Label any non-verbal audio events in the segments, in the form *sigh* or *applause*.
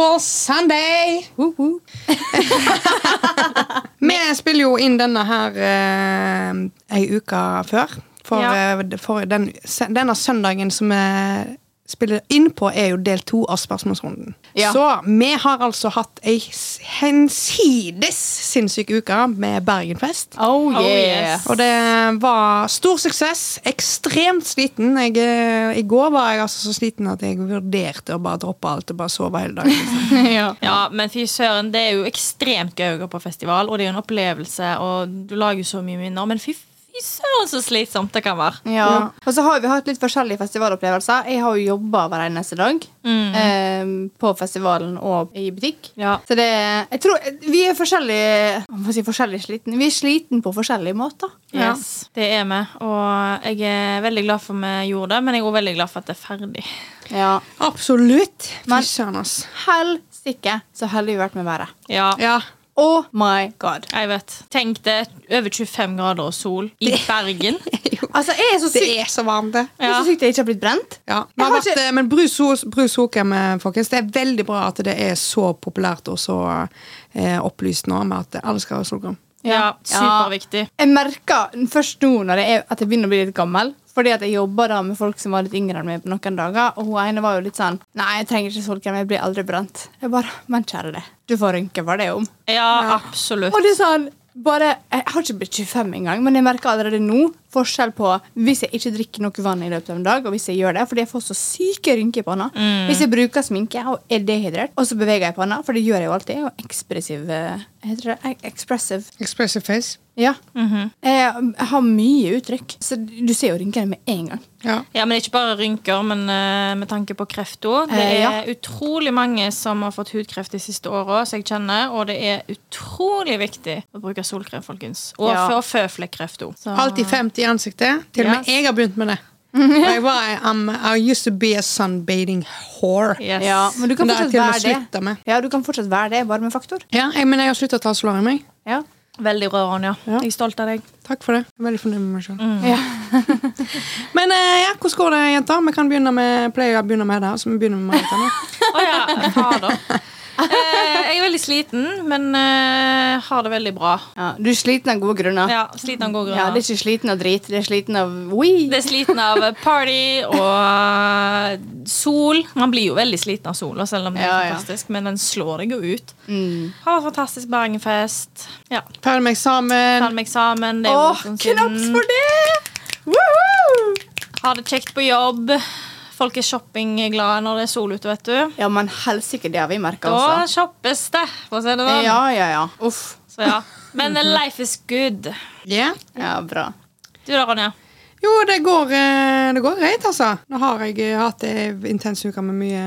beautiful Sunday! Uh *laughs* -huh. Vi spiller jo inn denne her eh, ei uke før. For, Ja. eh, for den, denne søndagen som vi spiller inn på, er jo del to av spørsmålsrunden. Ja. Så vi har altså hatt ei hensides sinnssyk uke med Bergenfest. Oh, Oh, yes. Og det var stor suksess. Ekstremt sliten. Jeg, eh, I går var jeg altså så sliten at jeg vurderte å bare droppe alt og bare sove hele dagen. Liksom. *laughs* ja. Ja, men fy søren, det er jo ekstremt gøy å gå på festival, og det er jo en opplevelse, og du lager jo så mye minner. Men fy, fy søren, så slitsomt det kan være. Ja. Og så har vi hatt litt forskjellige festivalopplevelser. Jeg har jo jobba hver eneste dag eh, på festivalen og i butikk. Ja. Så det Jeg tror vi er forskjellige Hva si forskjellig sliten. Vi er sliten på forskjellige måter. Yes, det er vi. Og jeg er veldig glad for vi gjorde det, men jeg er også veldig glad for at det er ferdig. Ja. Absolutt. Fy Men- søren, ass. Helsike så heldig vi har vært med været. Ja, Ja. Oh my god. jeg vet. Tenk det. Over 25 grader og sol i Bergen. *laughs* Altså, jeg er så syk. Det er så varmt, det. Jeg er så sykt jeg ikke har blitt brent. Ja. Har vært, ikke- men brus, brus Hokem, eh, folkens, det er veldig bra at det er så populært og så eh, opplyst nå med at alle skal ha solkrem. Ja, superviktig. Jeg merker først nå når jeg er, at jeg begynner å bli litt gammel. Fordi at jeg jobba da med folk som var litt yngre enn meg på noen dager. Og hun ene var jo litt sånn Nei, jeg trenger ikke solkrem, jeg blir aldri brent. Jeg bare Men kjære deg, du får rynke, var det om? Ja, absolutt. Og det er sånn bare, Jeg har ikke blitt 25 engang, men jeg merker allerede nå forskjell på hvis jeg ikke drikker noe vann i løpet av en dag, og hvis jeg gjør det, fordi jeg får så syke rynker i panna. Hvis jeg bruker sminke og er dehydrert, og så beveger jeg panna, for det gjør jeg jo alltid, og ekspressiv eh, Heter det expressive? Expressive face. Ja. jeg, jeg har mye uttrykk, så du ser jo rynkene med en gang. Ja. Ja, men ikke bare rynker, men eh, med tanke på kreft òg. Det Eh, ja. er utrolig mange som har fått hudkreft de siste åra, så jeg kjenner, og det er utrolig viktig å bruke solkrem, folkens. Og Ja. for føflekkreft òg. Alltid 50 i ansiktet. Til og med jeg har begynt med det. *laughs* Og jeg var, um, I used to be a sunbathing whore. Yes. Ja, men du kan fortsatt være det. med. Ja, du kan fortsatt være det, bare med faktor. Ja, jeg, men jeg har slutta å ta solarium. jeg. Ja. Veldig bra, Ronja. Ja. Jeg er stolt av deg. Takk for det. Jeg er veldig fornøyd med meg selv. Ja. *laughs* Men uh, ja, hvordan går det, jenter? Vi kan begynne med, pleier å begynne med det, så vi begynner med Marita nå. oh, ja, fader. *laughs* Eh, jeg er veldig sliten, men uh, har det veldig bra. Ja, du er sliten av gode grunner. Ja, Sliten av gode Ja, grunner. det er ikke sliten av drit, det er sliten av oui. Det er sliten av party og sol. Man blir jo veldig sliten av sola, selv om det er Ja, ja. fantastisk. Men den slår deg jo ut. Mm. Har en fantastisk Bergenfest. Ja, Ferdig med eksamen. Ferdig med eksamen. Det er Åh, knaps for det! Woohoo! Har det kjekt på jobb. Folk er shoppingglade når det er sol ute, vet du. Ja, men helsike, det har vi merka Da også. shoppes det, for å si det sånn. Ja, ja, ja. Uff. Så ja. Men life is good. Ja. Ja, bra. Du da, Ronja? Jo, det går, eh, det går greit, altså. Nå har jeg hatt ei intens uke med mye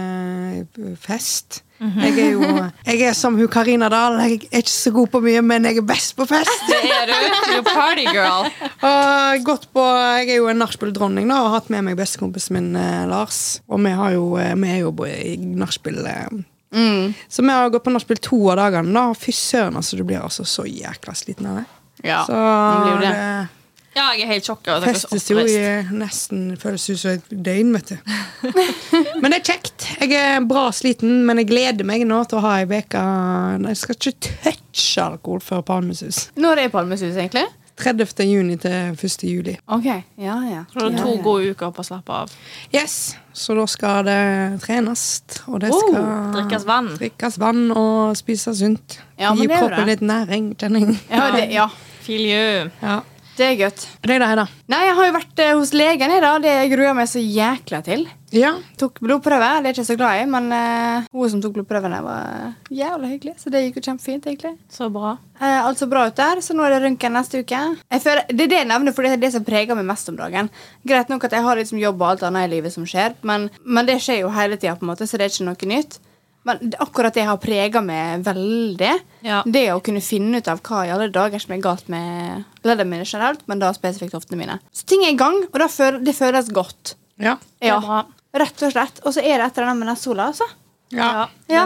eh, fest. Jeg er jo jeg er som hun Karina Dahl. Jeg er ikke så god på mye, men jeg er best på fest. Det er du. Du er party girl. Og gått på, Jeg er jo en nachspiel-dronning og har hatt med meg bestekompisen min eh, Lars. Og vi, har jo, eh, vi er jo i nachspiel. Eh, Mm. så vi har gått på nachspiel to av dagene. da, Fy søren, altså, du blir altså så jækla sliten av det. Ja, Så man blir jo det. det Ja, jeg er helt sjokka. festes jo i nesten føles ut som et døgn, vet du. *laughs* men det er kjekt. Jeg er bra sliten, men jeg gleder meg nå til å ha ei uke Jeg skal ikke touche alkohol før Palmesus. Når er Palmesus, egentlig? 30. juni til 1. juli. Ok, ja, ja. Så det er to ja, ja. gode uker på å slappe av. Yes, Så da skal det trenes, og det Oh, skal drikkes vann. drikkes vann og spises sunt. Ja, Gi kroppen litt næring, kjenning. Ja, det, ja, Filju. Ja. Det er godt. Det er det, da. Nei, jeg har jo vært eh, hos legen her da, Det jeg gruer meg så jækla til. Ja. Tok blodprøve. Det er jeg ikke så glad i, men eh, hun som tok blodprøvene, var jævla hyggelig. Så det gikk jo kjempefint, egentlig. Så bra. Eh, alt så bra ut der, så nå er det røntgen neste uke. Jeg føler, det er det jeg nevner, for det er det som preger meg mest om dagen. Greit nok at jeg har liksom jobb og alt annet i livet som skjer, men, men det skjer jo hele tida, på en måte, så det er ikke noe nytt. Men akkurat det har prega meg veldig. Ja. Det å kunne finne ut av hva i alle dager som er galt med leddene mine generelt, men da spesifikt hoftene mine. Så ting er i gang, og det føles godt. Ja. Ja. Rett og slett. Og så er det et eller annet med den sola, altså. Ja. Ja.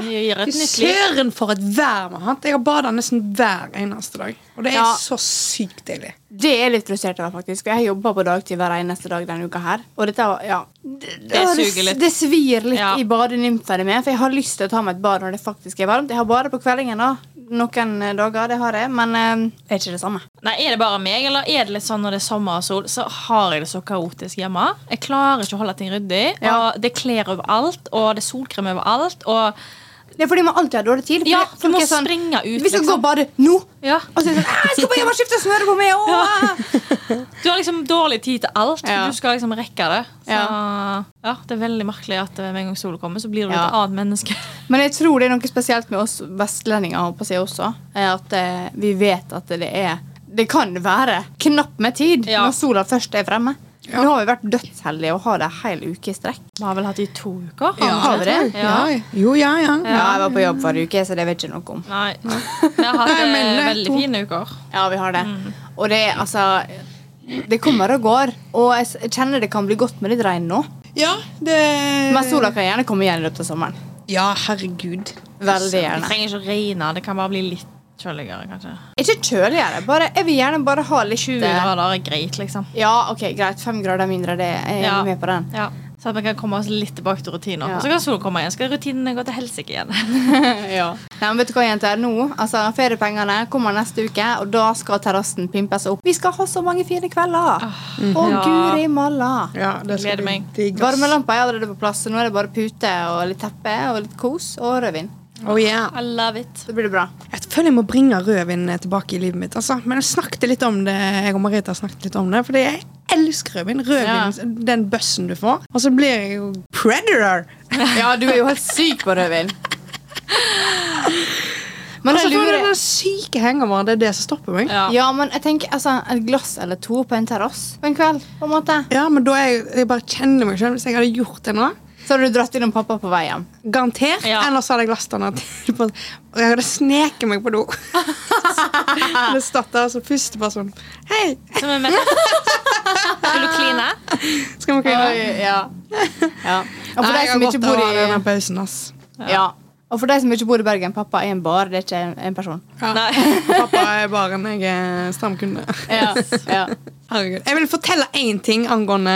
Søren for et vær vi har hatt. Jeg har bada nesten hver eneste dag. Og det er Ja. så sykt deilig. Det er litt frustrert over, faktisk. Jeg har jobba på dagtid hver eneste dag denne uka her. Og dette ja Det, Det det, litt. det svir litt Ja. i badenymfene mine. For jeg har lyst til å ta meg et bad når det faktisk er varmt. Jeg har badet på kveldingen, da. Noen eh, dager, det har jeg. Men eh, det er ikke det samme. Nei, Er det bare meg, eller er det litt sånn når det er sommer og sol, så har jeg det så kaotisk hjemme? Jeg klarer ikke å holde ting ryddig. Ja. Og det er klær overalt, og det er solkrem overalt. Og Det er fordi man alltid har dårlig tid. Ja, du må sånn, springe ut, Vi skal gå liksom. og bade nå! ja, Og så er det sånn Jeg skal bare hjem og skifte smøre på meg! Ja. *laughs* du har liksom dårlig tid til alt. Du skal liksom rekke det. Så Ja. ja, det er veldig merkelig at med en gang solen kommer, så blir du et annet menneske. *laughs* Men jeg tror det er noe spesielt med oss vestlendinger håper jeg også. At eh, vi vet at det er Det kan være knapt med tid når sola først er fremme. Nå har vi vært dødsheldige og har det en hel uke i strekk. Vi har vel hatt det i to uker? har vi det? Ja. Ja. Jo, ja, ja. Ja, jeg var på jobb forrige uke, så det vet jeg ikke noe om. Nei. Vi har hatt Nei, eh, det veldig to. fine uker. Ja, vi har det. Og det er altså Det kommer og går. Og jeg kjenner det kan bli godt med litt regn nå. Ja, det Men sola kan gjerne komme igjen i løpet av sommeren. Ja, herregud. Veldig Det gjerne. trenger ikke å regne. Det kan bare bli litt kjøligere, kanskje. Ikke kjøligere. Bare, jeg vil gjerne bare ha litt 20 eh, grader er greit, liksom. Ja, ok, greit. Fem grader mindre. Det jeg er Ja. med på den. Ja. Så at vi kan komme oss litt tilbake til rutiner. Ja. Så kan solen komme igjen. Skal rutinene gå til helsike igjen. *laughs* ja. Nei, men vet du hva, jenter? Nå, altså Feriepengene kommer neste uke, og da skal terrassen pimpes opp. Vi skal ha så mange fine kvelder! Å, Ja. guri malla! Ja, det skal Gleder bli meg. digg. Varmelampa er allerede på plass, så nå er det bare pute og litt teppe og litt kos og rødvin. Oh, yeah. I love it. Så blir det bra. Jeg føler jeg må bringe rødvin tilbake i livet mitt. Altså. Men jeg snakket litt om det Jeg og Marita snakket litt om det Fordi jeg elsker rødvin. Rødvin, Den bøssen du får. Og så blir jeg jo predator. *laughs* Ja, du er jo helt syk på rødvin. Men Altså, lurer den syke hengeren, det er det som stopper meg. Ja. Ja, men jeg tenker altså, et glass eller to på en terrasse på en kveld. på en måte Ja, men da er jeg, jeg bare kjenner meg selv Hvis jeg hadde gjort det nå Så hadde du dratt innom pappa på vei hjem. Garantert. Ja. Ellers hadde jeg lastet den til på- Og jeg hadde sneket meg på do. det stått der som første person. Hei, Skal vi vet Vil du kline? skal vi kline? Ja. ja. Og for deg som ikke bor i denne pausen, ass. Ja. ja. Og for de som ikke bor i Bergen, pappa er en bar, det er ikke en, person. Ja. Nei. *laughs* Pappa er baren, jeg er stamkunde. Ja, ja. Jeg vil fortelle én ting angående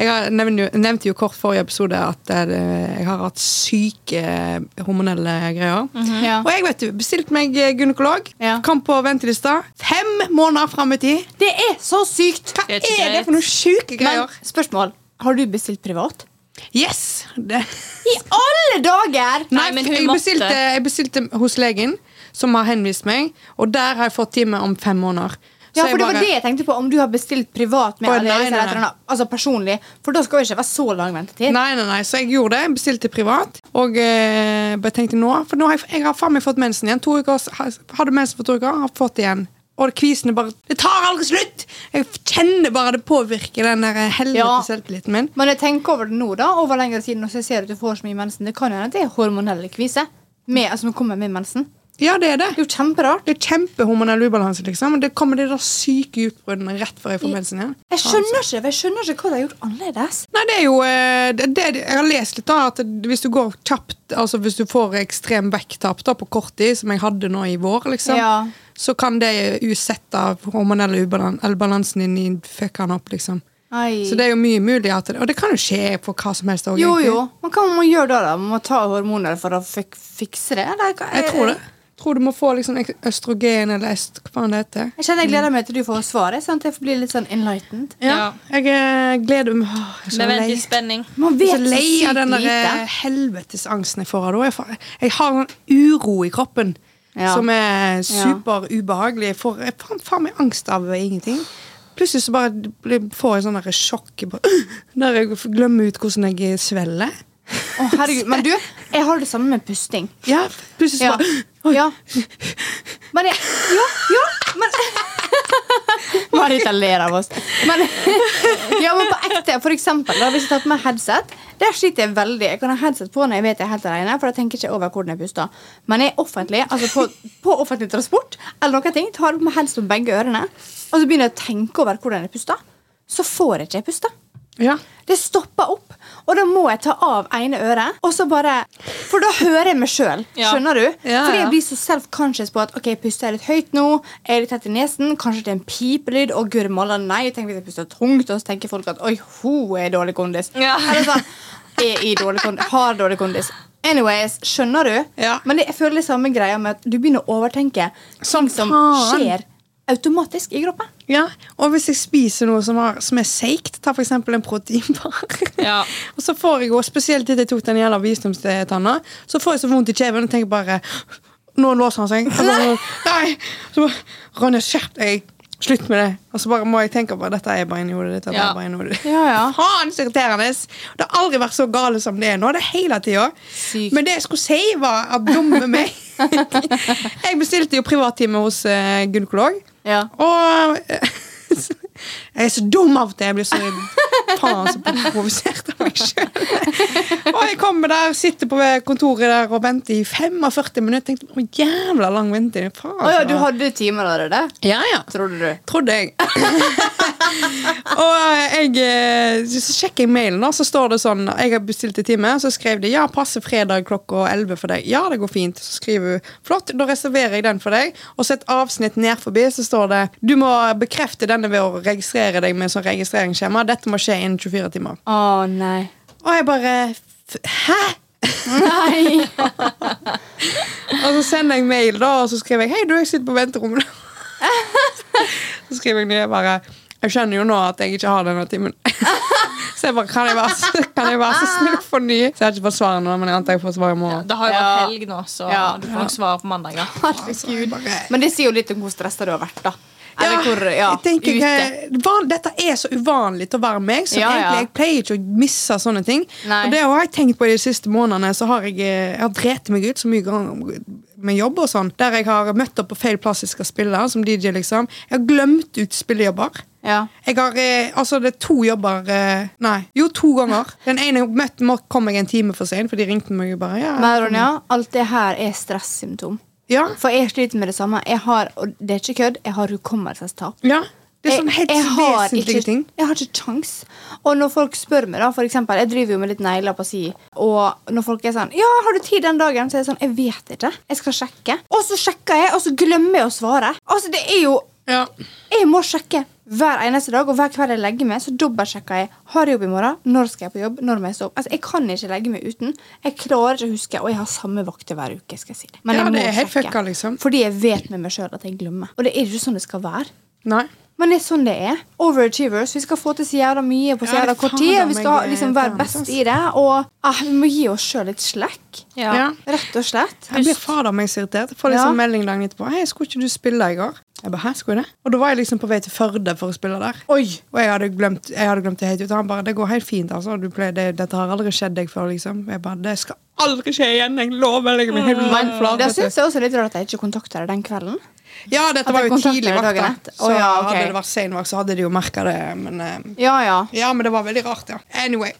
Jeg nevnte jo, kort forrige episode at eh, jeg har hatt syke hormonelle greier. ja. Og jeg vet du, bestilte meg gynekolog. Ja. Kom på ventelista. Fem måneder fram i tid. Det er så sykt! Hva Det er er, det for noen sjuke Men spørsmål. Har du bestilt privat? Yes! Det. I alle dager! Nei, men hun jeg, bestilte, jeg bestilte hos legen, som har henvist meg, og der har jeg fått time om fem måneder. Så Ja, for Det bare- var det jeg tenkte på, om du har bestilt privat med nei, nei, nei. altså personlig. For da skal jo ikke være så lang ventetid. Nei, nei, nei, så jeg gjorde det. Jeg bestilte privat. Og eh, bare tenkte nå For nå har jeg, jeg har faen meg fått mensen igjen. To uker, hadde mensen for to uker, har fått det igjen. Og kvisene bare Det tar aldri slutt! Jeg kjenner bare det påvirker den der helvete Ja. selvtilliten min. Men jeg tenker over det nå, da, over lengre tid, når jeg ser at du får så mye mensen. Det kan hende det er hormonelle kviser som altså, kommer med mensen. Ja, det er det. Det er jo kjemperart. Det er kjempehormonell ubalanse, liksom. Det kommer de der syke utbruddene rett før jeg får mensen igjen. Jeg skjønner ikke jeg skjønner ikke hva de har gjort annerledes. Nei, det er jo eh, det, det, Jeg har lest litt da at hvis du går kjapt Altså hvis du får ekstrem vekttap på kort tid, som jeg hadde nå i vår, liksom, Ja. så kan det usette hormonelle ubalansen din i fucke opp, liksom. Ai. Så det er jo mye mulig at det, Og det kan jo skje på hva som helst. også, Jo, jo. Men hva må man gjøre da? da? Man må ta hormoner for å fikse det? Eller? Jeg tror det. Tror du må få liksom østrogen eller est... Hva faen det heter. Jeg kjenner jeg gleder meg til du får svaret, sånn at jeg får bli litt sånn enlightened. Ja. Jeg eh, gleder meg Åh, jeg er venter lei. i spenning. Man vet så så lei av den der eh, helvetesangsten jeg får av det. Jeg, har en uro i kroppen Ja. som er superubehagelig. Jeg får jeg får faen meg angst av ingenting. Plutselig så bare får jeg sånn sjokk *gasps* der jeg glemmer ut hvordan jeg svelger. Å, herregud. Men du, jeg har det samme med pusting. Ja, plutselig så Ja. bare ja. Men jeg, Ja, ja, men *laughs* Marita ler av oss. Men, ja, men på ekte, for eksempel, da, hvis jeg tar på meg headset Der sliter jeg veldig. Jeg kan ha headset på når jeg vet jeg er helt alene, for da tenker jeg ikke over hvordan jeg puster. Men jeg er offentlig, altså på, på offentlig transport eller noen ting, tar på meg headset på begge ørene, og så begynner jeg å tenke over hvordan jeg puster, så får jeg ikke puste. Ja. Det stopper opp, og da må jeg ta av ene øret. Og så bare, For da hører jeg meg sjøl. Skjønner du? Ja, Fordi ja. jeg blir så self-conscious på at ok, puster jeg litt høyt nå. Er jeg litt tett i nesen? Kanskje det er en pipelyd? Og guri malla, nei. Tenk hvis jeg puster tungt, og så tenker folk at oi, hun er i dårlig kondis. Ja. Eller sånn, er i dårlig kondis, har dårlig kondis. Anyways, skjønner du? Ja. Men det, jeg føler det samme greia med at du begynner å overtenke Som ting som skjer automatisk i kroppen. Ja, og hvis jeg spiser noe som, har, som er seigt, ta eksempel en proteinbar Ja. *laughs* Og så får jeg jo, spesielt etter jeg tok den jævla visdomstanna, så får jeg så vondt i kjeven og tenker bare Nå låser han seg. Og *laughs* nei! Så bare, Ronja, skjerp deg! Slutt med det. Og så bare må jeg tenke på dette er bare inni hodet ditt. Ja. bare hodet. Ja, ja. *laughs* Faen, så irriterende! Det har aldri vært så gale som det er nå. Det er hele tida. Men det jeg skulle si, var at dumme meg Jeg bestilte jo privattime hos uh, gynekolog. Ja. Og eh, jeg er så dum av og til. Jeg blir så faen så provosert av meg sjøl. Og jeg kommer der, sitter på kontoret der og venter i 45 minutter. Tenkte, å, jævla lang venting. Faen, ja, du hadde timer allerede? ja, ja. Trodde du? Trodde jeg. *laughs* og jeg, eh, så sjekker jeg mailen, da, så står det sånn Jeg har bestilt en time. Så skrev de ja, passer fredag klokka 11 for deg. Ja, det går fint. Så skriver hun flott, da reserverer jeg den for deg. Og så et avsnitt ned forbi så står det du må bekrefte denne ved å registrere deg med sånn registreringsskjema. Dette må skje innen 24 timer. Å nei. Og jeg bare f- Hæ? Nei. *laughs* Og så sender jeg mail, da, og så skriver jeg Hei, du, jeg sitter på venterommet. *laughs* så skriver jeg nye bare Jeg skjønner jo nå at jeg ikke har denne timen. *laughs* så jeg bare Kan jeg være så, kan jeg være så snill for ny? Så jeg har ikke fått svar nå, men jeg antar jeg får svar i morgen. Det har jo vært helg nå, så Ja. du får nok svar på mandag. Ja. Herregud. Men det sier jo litt om hvor stressa du har vært, da. Eller hvor ja, jeg tenker, ute. jeg- van, Dette er så uvanlig til å være meg, så Ja, egentlig, jeg pleier ikke å misse sånne ting. Nei. Og det har jeg tenkt på de siste månedene. Så har jeg, eh, jeg har drept meg ut så mye ganger med jobb og sånn. Der jeg har møtt opp på feil plass jeg skal spille, som DJ, liksom. Jeg har glemt ut spillejobber. Ja. Jeg har, eh, altså det er to jobber eh, Nei, jo, to ganger. Den ene møtte, må- kom jeg en time for sent, for de ringte meg jo bare. Ja, Men Ronja, alt det her er stressymptom. Ja, For jeg sliter med det samme. Jeg har, og det er ikke kødd, jeg har hukommelsestap. ja. Det er sånn helt jeg, jeg har vesentlige ikke, ting. Jeg har ikke kjangs. Og når folk spør meg, da, for eksempel, jeg driver jo med litt negler på si, og når folk er sånn 'Ja, har du tid den dagen?' så er jeg sånn 'Jeg vet ikke. Jeg skal sjekke.' Og så sjekker jeg, og så glemmer jeg å svare. Altså, det er jo Ja. Jeg må sjekke hver eneste dag, og hver kveld jeg legger meg, så dobbeltsjekker jeg. Har jeg jobb i morgen? Når skal jeg på jobb? Når må jeg stå opp? Altså, jeg kan ikke legge meg uten. Jeg klarer ikke å huske, og jeg har samme vakter hver uke. skal jeg si det. Men Ja, jeg må det er helt sjekke. fucka, liksom. Fordi jeg vet med meg sjøl at jeg glemmer. Og det er ikke sånn det skal være. Nei. Men det er sånn det er. Overachievers. Vi skal få til så jævla mye på så jævla ja, kort tid. Vi skal liksom være best i det. Og ah, vi må gi oss sjøl litt slack. Ja. Ja. Rett og slett. Jeg blir fader meg så irritert. Jeg får liksom Ja. melding dagen etterpå. Hei, skulle ikke du spille i går? Jeg bare, hæ, skulle jeg det? Og da var jeg liksom på vei til Førde for å spille der. Oi! Og jeg hadde glemt, jeg hadde glemt det helt ut. Og han bare, det går helt fint, altså. Du pleier, det, dette har aldri skjedd deg før, liksom. Jeg bare, det skal aldri skje igjen. Jeg lover. Meg helt Men du. syns jeg også litt rart at jeg ikke kontakta deg den kvelden. Ja, dette var jo tidlig vakt, da. Så Å, ja, okay. hadde det vært sein vakt, så hadde de jo merka det. Men eh, Ja, ja. ja, men det var veldig rart, ja. Anyway.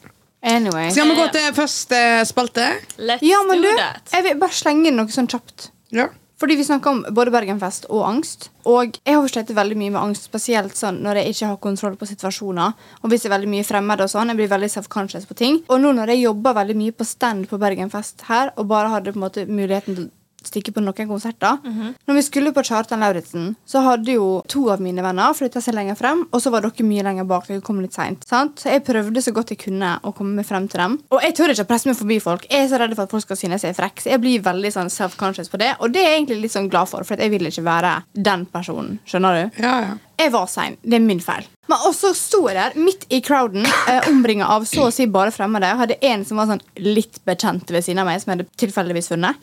Anyway. Skal vi gå til første spalte? Let's Ja, men do du, that. jeg vil bare slenge inn noe sånn kjapt. Ja. Fordi vi snakker om både Bergenfest og angst. Og jeg har slitt veldig mye med angst, spesielt sånn når jeg ikke har kontroll på situasjoner. Og hvis det er veldig mye fremmed og sånn, jeg blir veldig self-conscious på ting. Og nå når jeg jobber veldig mye på stand på Bergenfest her, og bare hadde på en måte muligheten til stikke på noen konserter Når vi skulle på Kjartan Lauritzen, så hadde jo to av mine venner flytta seg lenger frem, og så var dere mye lenger bak. Dere kom litt sent, sant? Så jeg prøvde så godt jeg kunne å komme meg frem til dem. Og jeg tør ikke å presse meg forbi folk. Jeg er så redd for at folk skal synes jeg er frekk. Så jeg blir veldig sånn self-conscious på det, og det er jeg egentlig litt sånn glad for, for jeg vil ikke være den personen. Skjønner du? Ja, ja. Jeg var sein. Det er min feil. Men også sto jeg der midt i crowden, eh, omringa av så å si bare fremmede. Hadde en som var sånn litt bekjent ved siden av meg, som jeg hadde tilfeldigvis funnet.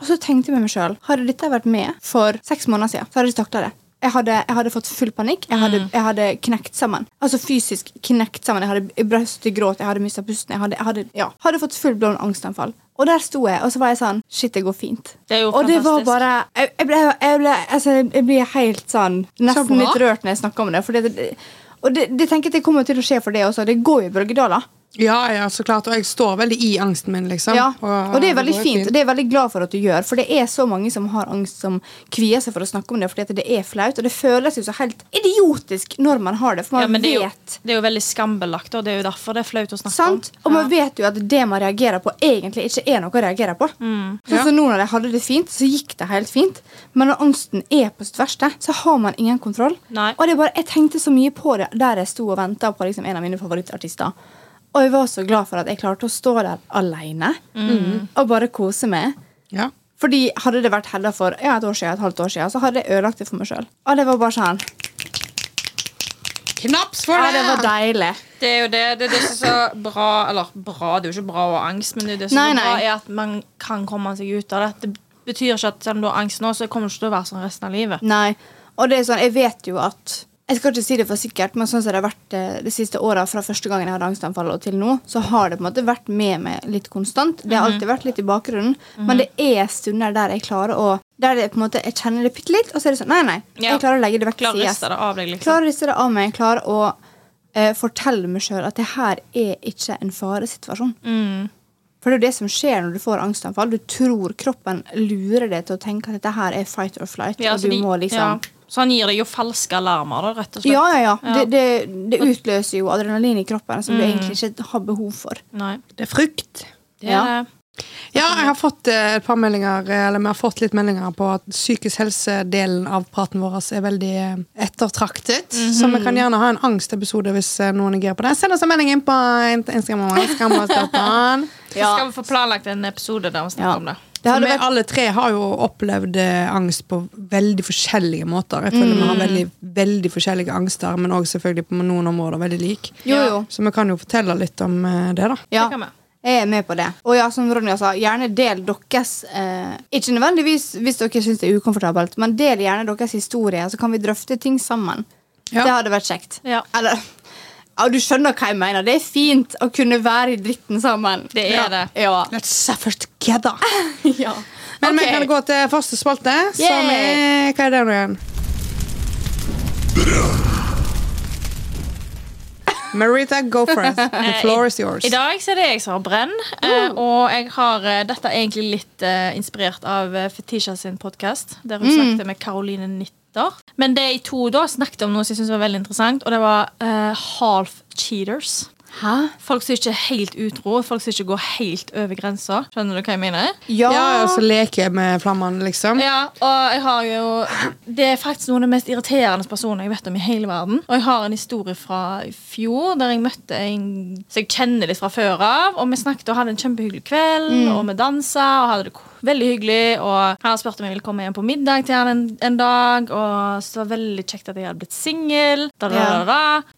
Og så tenkte jeg med meg sjøl Hadde dette vært med for seks måneder siden, så hadde jeg ikke takla det. Jeg hadde, jeg hadde fått full panikk. Jeg hadde, jeg hadde knekt sammen. Altså fysisk knekt sammen. Jeg hadde brøstet gråt, jeg hadde mista pusten. Jeg hadde, hadde, ja, hadde fått full blown angstanfall. Og der sto jeg, og så var jeg sånn Shit, det går fint. Det og det var bare Jeg, jeg, ble, ble, altså, blir helt sånn Nesten litt rørt når jeg snakker om det. Fordi det, og det, det tenker jeg det kommer til å skje for det også. Det går jo i bølgedaler. Ja, ja, så klart. Og jeg står veldig i angsten min, liksom. Ja, og det er veldig fint. og Det er jeg veldig glad for at du gjør. For det er så mange som har angst, som kvier seg for å snakke om det fordi at det er flaut. Og det føles jo så helt idiotisk når man har det, for man Ja, men det er, jo, vet det er jo veldig skambelagt, og det er jo derfor det er flaut å snakke Sant? om. Og man vet jo at det man reagerer på, egentlig ikke er noe å reagere på. Mm. Sånn Ja. som nå når jeg hadde det fint, så gikk det helt fint. Men når angsten er på sitt verste, så har man ingen kontroll. Nei. Og det er bare, Jeg tenkte så mye på det der jeg sto og venta på liksom en av mine favorittartister. Og jeg var så glad for at jeg klarte å stå der alene Mm. og bare kose meg. Ja. Fordi Hadde det vært Hedda for ja, et år siden, et halvt år siden, så hadde jeg ødelagt det for meg sjøl. Og det var bare sånn Knaps for Ja, det! det var deilig. Det er jo det, det, er det som er så bra Eller bra, det er jo ikke bra å ha angst, men det, er det som Nei, er bra, er at man kan komme seg ut av det. Det betyr ikke at selv om du har angst nå, så kommer det ikke til å være sånn resten av livet. Nei. Og det er sånn, jeg vet jo at Jeg skal ikke si det for sikkert, men sånn som det har vært eh, de siste åra, fra første gangen jeg hadde angstanfall og til nå, så har det på en måte vært med meg litt konstant. Det har Mhm. alltid vært litt i bakgrunnen, men det er stunder der jeg klarer å Der det på en måte, jeg kjenner det bitte litt, og så er det sånn Nei, nei. Jeg klarer å legge det vekk Klarer å riste det av deg, liksom. Klarer å riste det av meg. Klarer å eh, fortelle meg sjøl at det her er ikke en faresituasjon. Mm. For det er jo det som skjer når du får angstanfall. Du tror kroppen lurer deg til å tenke at dette her er fight or flight. Ja, og du de- må liksom ja. Så han gir deg jo falske alarmer, da, rett og slett. Ja, ja, ja. Ja. Det, det, det utløser jo adrenalin i kroppen som du Mm. egentlig ikke har behov for. Nei. Det er frykt. Det Ja. er det. Ja, jeg har fått eh, et par meldinger Eller vi har fått litt meldinger på at psykisk helse-delen av praten vår er veldig eh, ettertraktet. Så vi kan gjerne ha en angstepisode hvis eh, noen er gira på det. Send oss en melding inn på Instagram. vår, Skamløs.an. *laughs* Så Ja. skal vi få planlagt en episode der vi snakker Ja. om det. Det hadde vi vært alle tre har jo opplevd eh, angst på veldig forskjellige måter. Jeg føler vi har veldig, veldig forskjellige angster, men òg selvfølgelig på noen områder veldig lik. Jo, jo. Så vi kan jo fortelle litt om eh, det, da. Ja. Det. Jeg er med på det. Og ja, som Ronja sa, gjerne del deres eh, Ikke nødvendigvis hvis dere syns det er ukomfortabelt, men del gjerne deres historie, så kan vi drøfte ting sammen. Ja. Det hadde vært kjekt. Ja. Eller ja, Du skjønner hva jeg mener. Det er fint å kunne være i dritten sammen. Det er ja. det. Ja. Let's suffer *laughs* together. ja. Men vi kan gå til første spalte, som er Hva er det nå igjen? Marita, go for it. *laughs* The floor is yours. I dag så er det jeg som har brenn. Uh. og jeg har eh, dette er egentlig litt uh, inspirert av eh, Fetisha sin podkast, der hun snakket med Caroline Nitter. Men de to da snakket om noe som jeg synes var veldig interessant, og det var uh, half cheaters. Hæ? Folk som ikke er helt utro, folk som ikke går helt over grensa. Skjønner du hva jeg mener? Ja. Ja, og så leker jeg med flammene, liksom. Ja, og jeg har jo Det er faktisk noen av de mest irriterende personene jeg vet om i hele verden. Og jeg har en historie fra i fjor der jeg møtte en som jeg kjenner litt fra før av. Og vi snakket og hadde en kjempehyggelig kveld, og vi dansa og hadde det ko- veldig hyggelig. Og han spurte om jeg ville komme hjem på middag til han en, en dag, og så var det veldig kjekt at jeg hadde blitt singel.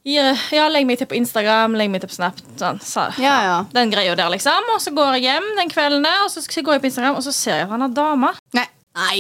Ja, ja, legg meg til på Instagram, legg meg til på Snap. Sånn, så, Ja, ja. Den greia der, liksom. Og så går jeg hjem den kvelden, der, og så skal jeg gå på Instagram, og så ser jeg at han har dame. Nei. *laughs* *laughs* Nei.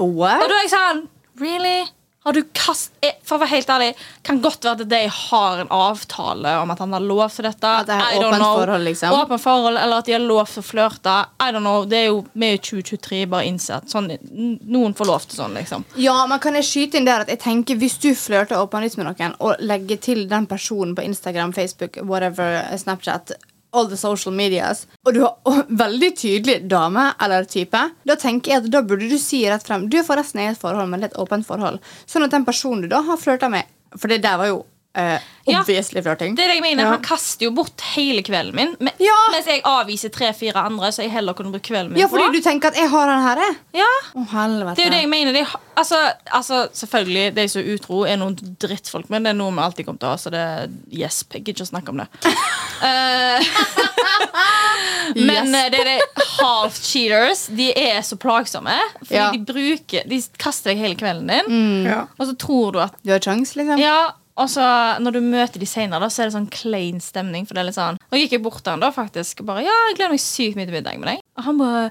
Og What? da er jeg sånn Really? Har du kast... eh, For å være helt ærlig, kan godt være at de har en avtale om at han har lov til dette. At det er åpent forhold, liksom. Åpent forhold, Eller at de har lov til å flørte. I don't know. Det er jo vi i 2023 bare innsett. Sånn, noen får lov til sånn, liksom. Ja, men kan jeg skyte inn der at jeg tenker Hvis du flørter åpenlyst med noen og legger til den personen på Instagram, Facebook, whatever, Snapchat All the social medias Og du har veldig tydelig dame eller type Da tenker jeg at da burde du si rett frem Du er forresten i et forhold, men det er et åpent forhold. Sånn at den personen du da har flørta med For det der var jo eh, Ja. flørting Det er det jeg mener. Ja. Han kaster jo bort hele kvelden min. Men, Ja. Mens jeg avviser tre-fire andre, så jeg heller kunne bruke kvelden min Ja, fordi på. du tenker at jeg har den her jeg. Ja. Oh, helvete Det er jo det jeg mener. De, altså, altså, selvfølgelig, de som er utro, er noen drittfolk, men det er noe vi alltid kommer til å ha. Så det er gjesp. Jeg gidder ikke å snakke om det. *laughs* Eh, *laughs* men Yes. eh, det er det half cheaters. De er så plagsomme. Fordi Ja. de bruker De kaster deg hele kvelden din, Ja. og så tror du at Du har sjans, liksom Ja, og så når du møter de senere, da, så er det sånn klein stemning. For det er litt sånn Og gikk jeg bort til han da, faktisk. Bare, ja, jeg gleder meg sykt mye til middag med deg. Og han bare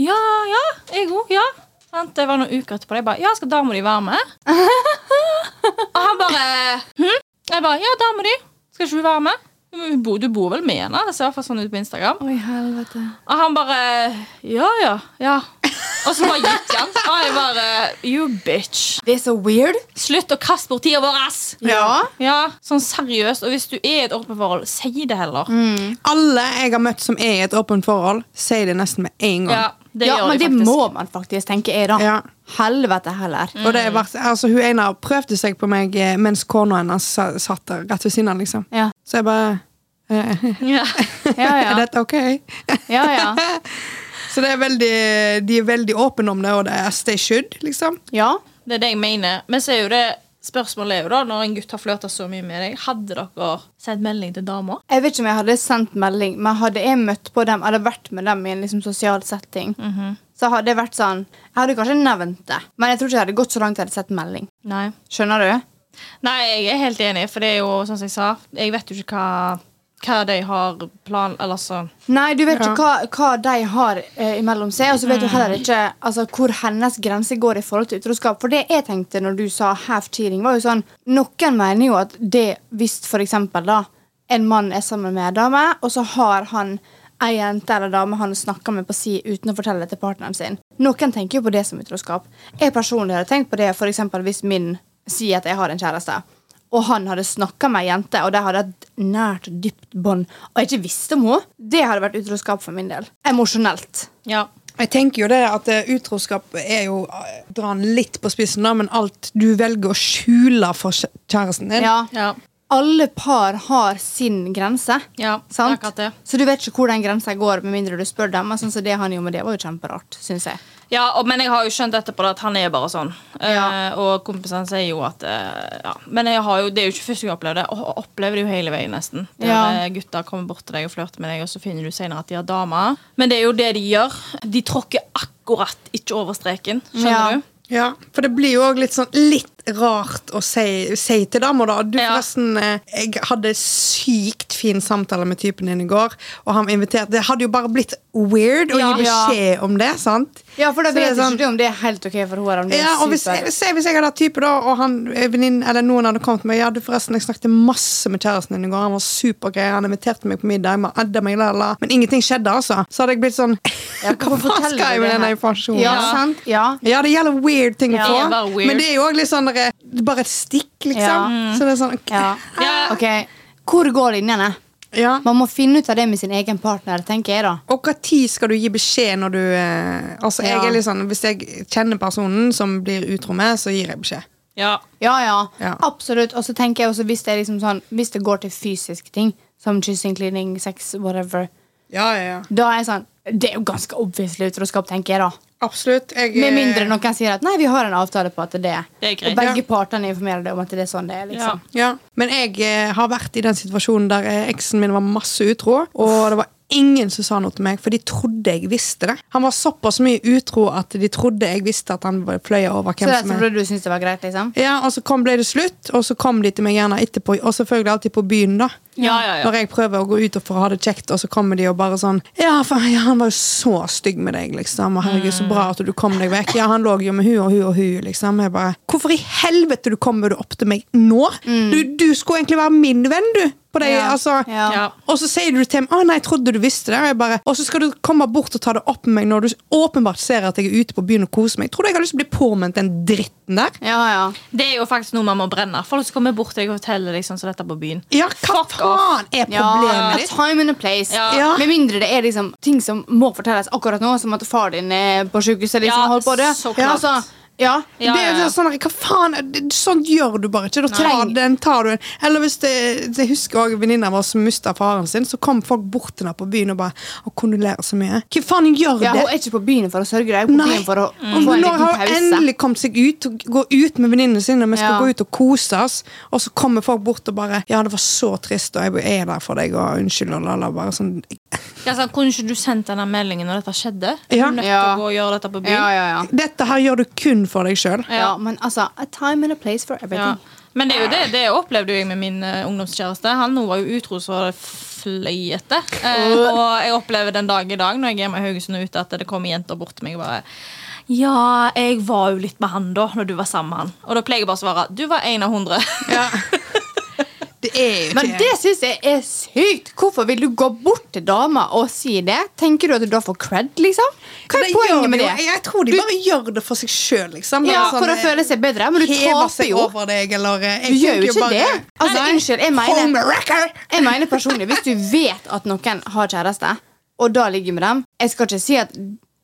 Ja, ja, jeg òg. Ja. Det var noen uker etterpå. Jeg bare Ja, skal dama di være med? *laughs* og han bare Hm? Jeg bare Ja, dama di. Skal ikke hun være med? Du bor vel med henne? Det ser i hvert fall sånn ut på Instagram. Oi, helvete Og han bare Ja, ja. ja. Og så bare gikk han. Og jeg bare You bitch. Det er så weird. Slutt å kaste bort tida vår, ass! Ja. Ja, sånn seriøst. Og hvis du er i et åpent forhold, si det heller. Alle jeg har møtt som er i et åpent forhold, sier det nesten med en gang. Ja, det ja, gjør men de det faktisk. må man faktisk, tenke jeg, da. Ja. Helvete heller. Og det er vært, altså, hun ene prøvde seg på meg eh, mens kona hennes satt der rett ved siden av. Liksom. Ja. Så jeg bare eh, Ja. *laughs* Ja, Er dette ok? ja, ja. *laughs* Så det er veldig, de er veldig åpne om det, og det er as they should. liksom. ja. Det er det jeg mener. Men så er jo det spørsmålet er jo da, når en gutt har flørta så mye med deg, hadde dere sendt melding til dama? Jeg vet ikke om jeg hadde sendt melding, men hadde jeg møtt på dem, eller vært med dem i en liksom sosial setting, så hadde jeg vært sånn Jeg hadde kanskje nevnt det, men jeg tror ikke jeg hadde gått så langt jeg hadde sett melding. Nei. Skjønner du? Nei, jeg er helt enig, for det er jo sånn som jeg sa, jeg vet jo ikke hva, hva de har plan... Eller så Nei, du vet Ja. ikke hva, hva de har eh, imellom seg, og så vet du heller ikke altså, hvor hennes grense går i forhold til utroskap. For det jeg tenkte når du sa half cheating, var jo sånn Noen mener jo at det hvis for eksempel da en mann er sammen med en dame, og så har han ei jente eller dame han snakker med på si uten å fortelle det til partneren sin. Noen tenker jo på det som utroskap. Jeg personlig hadde tenkt på det for eksempel hvis min sier at jeg har en kjæreste og han hadde snakka med ei jente, og de hadde et nært og dypt bånd, og jeg ikke visste om henne, det hadde vært utroskap for min del. Emosjonelt. Ja. Jeg tenker jo det at eh, utroskap er jo eh, dra den litt på spissen, da, men alt du velger å skjule for kjæresten din Ja. Ja. Alle par har sin grense. ja Sant? det. Så du vet ikke hvor den grensa går, med mindre du spør dem. Men sånn som det han gjorde med det, var jo kjemperart, syns jeg. Ja, og, men jeg har jo skjønt etterpå at han er bare sånn. Ja. Eh, og kompisene sier jo at eh, ja. Men jeg har jo, det er jo ikke første gang jeg opplever det. Og opplever det jo hele veien, nesten. Der Ja. eh, gutter kommer bort til deg og flørter med deg, og så finner du senere at de har damer. Men det er jo det de gjør. De tråkker akkurat ikke over streken. Skjønner Ja. du? Ja, for det blir jo òg litt sånn litt rart å si, si til damer, da. Du, Ja. forresten, eh, jeg hadde sykt fin samtale med typen din i går, og han inviterte Det hadde jo bare blitt weird å Ja. gi beskjed om det, sant? Ja, for da vet ikke sånn- du om det er helt ok for henne. Ja, og hvis, se hvis jeg hadde hatt type da Og han, eh, eller noen hadde kommet med Ja, du forresten, jeg snakket masse med kjæresten din i går Han var supergrei, han inviterte meg på middag med adde meg, la, la. Men ingenting skjedde altså Så hadde jeg blitt sånn *laughs* Ja, Hva faen skal jeg med det denne informasjonen? Ja, Ja. sant? Ja. Ja, det gjelder weird ting å Ja, få. Men det er jo også litt sånn Bare et stikk, liksom. Ja. Så det er sånn ok. ja. Ja. Ok, hvor går linjene? Ja. Man må finne ut av det med sin egen partner, tenker jeg da. Og tid skal du gi beskjed når du eh, Altså, jeg er litt sånn Hvis jeg kjenner personen som blir utro med, så gir jeg beskjed. Ja. Ja, ja, Ja. absolutt. Og så tenker jeg også hvis det, er liksom sånn, hvis det går til fysiske ting, som kyssing, cleaning, sex, whatever, Ja, ja, ja. da er jeg sånn Det er jo ganske obviously utroskap, tenker jeg da. Absolutt. Jeg, Med eh, mindre noen sier at nei, vi har en avtale på at det er det. Det er. Og begge Ja. partene informerer deg om at det er sånn det er. liksom. Ja, Men jeg eh, har vært i den situasjonen der eh, eksen min var masse utro, og det var ingen som sa noe til meg, for de trodde jeg visste det. Han var såpass mye utro at de trodde jeg visste at han var- fløy over Så hvem det er som er Så du synes det var greit, liksom? Ja, og så kom, ble det slutt, og så kom de til meg gjerne etterpå, og selvfølgelig alltid på byen, da. Ja, ja, ja. Når jeg prøver å gå ut for å ha det kjekt, og så kommer de og bare sånn Ja, for, ja han var jo så stygg med deg, liksom. Og herregud, så bra at du kom deg vekk. Ja, han lå jo med hun og hun og hun, liksom. Jeg bare Hvorfor i helvete du kommer du opp til meg nå? Du, du skulle egentlig være min venn, du. Ja. altså. Og så sier du til meg Å nei, jeg trodde du visste det. Og, jeg bare, og så skal du komme bort og ta det opp med meg når du åpenbart ser at jeg er ute på byen og koser meg. Tror du jeg har lyst til å bli påminnet den dritten der? Ja, ja. Det er jo faktisk noe man må brenne. Folk som kommer bort til deg og forteller deg sånn som dette på byen. Ja, hva Fuck. Faen er problemet a Ja, time and a place. Ja. Med mindre det er liksom ting som må fortelles akkurat nå, som at far din er på sykehuset. Liksom, Ja, holder på det. så klart. altså, ja. Ja, det er jo sånn, hva faen, det- Sånt gjør du bare ikke. Da tar, Nei. den tar du en. Eller hvis det, Jeg husker også venninna vår som mista faren sin. Så kom folk bort til henne på byen og bare og kondolerer så mye. Hva faen gjør ja, det? Hun er ikke på byen for å sørge, hun er på byen for å mm. få en liten pause. Nå har hun endelig kommet seg ut, gå ut med venninnene sine. Vi skal Ja. gå ut og kose oss, og så kommer folk bort og bare 'Ja, det var så trist, og jeg er der for deg', og 'unnskyld', og lala. Bare sånn Ja, sånn, kunne ikke du sendt denne meldingen når dette skjedde? Ja. Er du nødt til å gå og gjøre dette på byen? Ja, ja, ja. Dette her gjør du kun for deg sjøl. ja. Men altså, a time and a place for Ja. everything. Men det er jo det, det opplevde jeg med min uh, ungdomskjæreste. Han nå var jo utro så det fløyete. Uh, og jeg opplever den dag i dag når jeg er med Haugesund og ute, at det kommer jenter bort til meg og bare Ja, jeg var jo litt med han da, når du var sammen med han. Og da pleier jeg bare å svare du var en av hundre. Ja. *laughs* Det er Men det syns jeg er sykt! Hvorfor vil du gå bort til dama og si det? Tenker du at du da får cred, liksom? Hva er poenget med det? jo. Jeg tror de bare gjør det for seg sjøl, liksom. Ja, Sånn, For å føle seg bedre, men du taper jo. over deg, eller eh, jeg Du gjør jo ikke ikke det. Altså, unnskyld, jeg mener, jeg mener personlig Hvis du vet at noen har kjæreste, og da ligger med dem Jeg skal ikke si at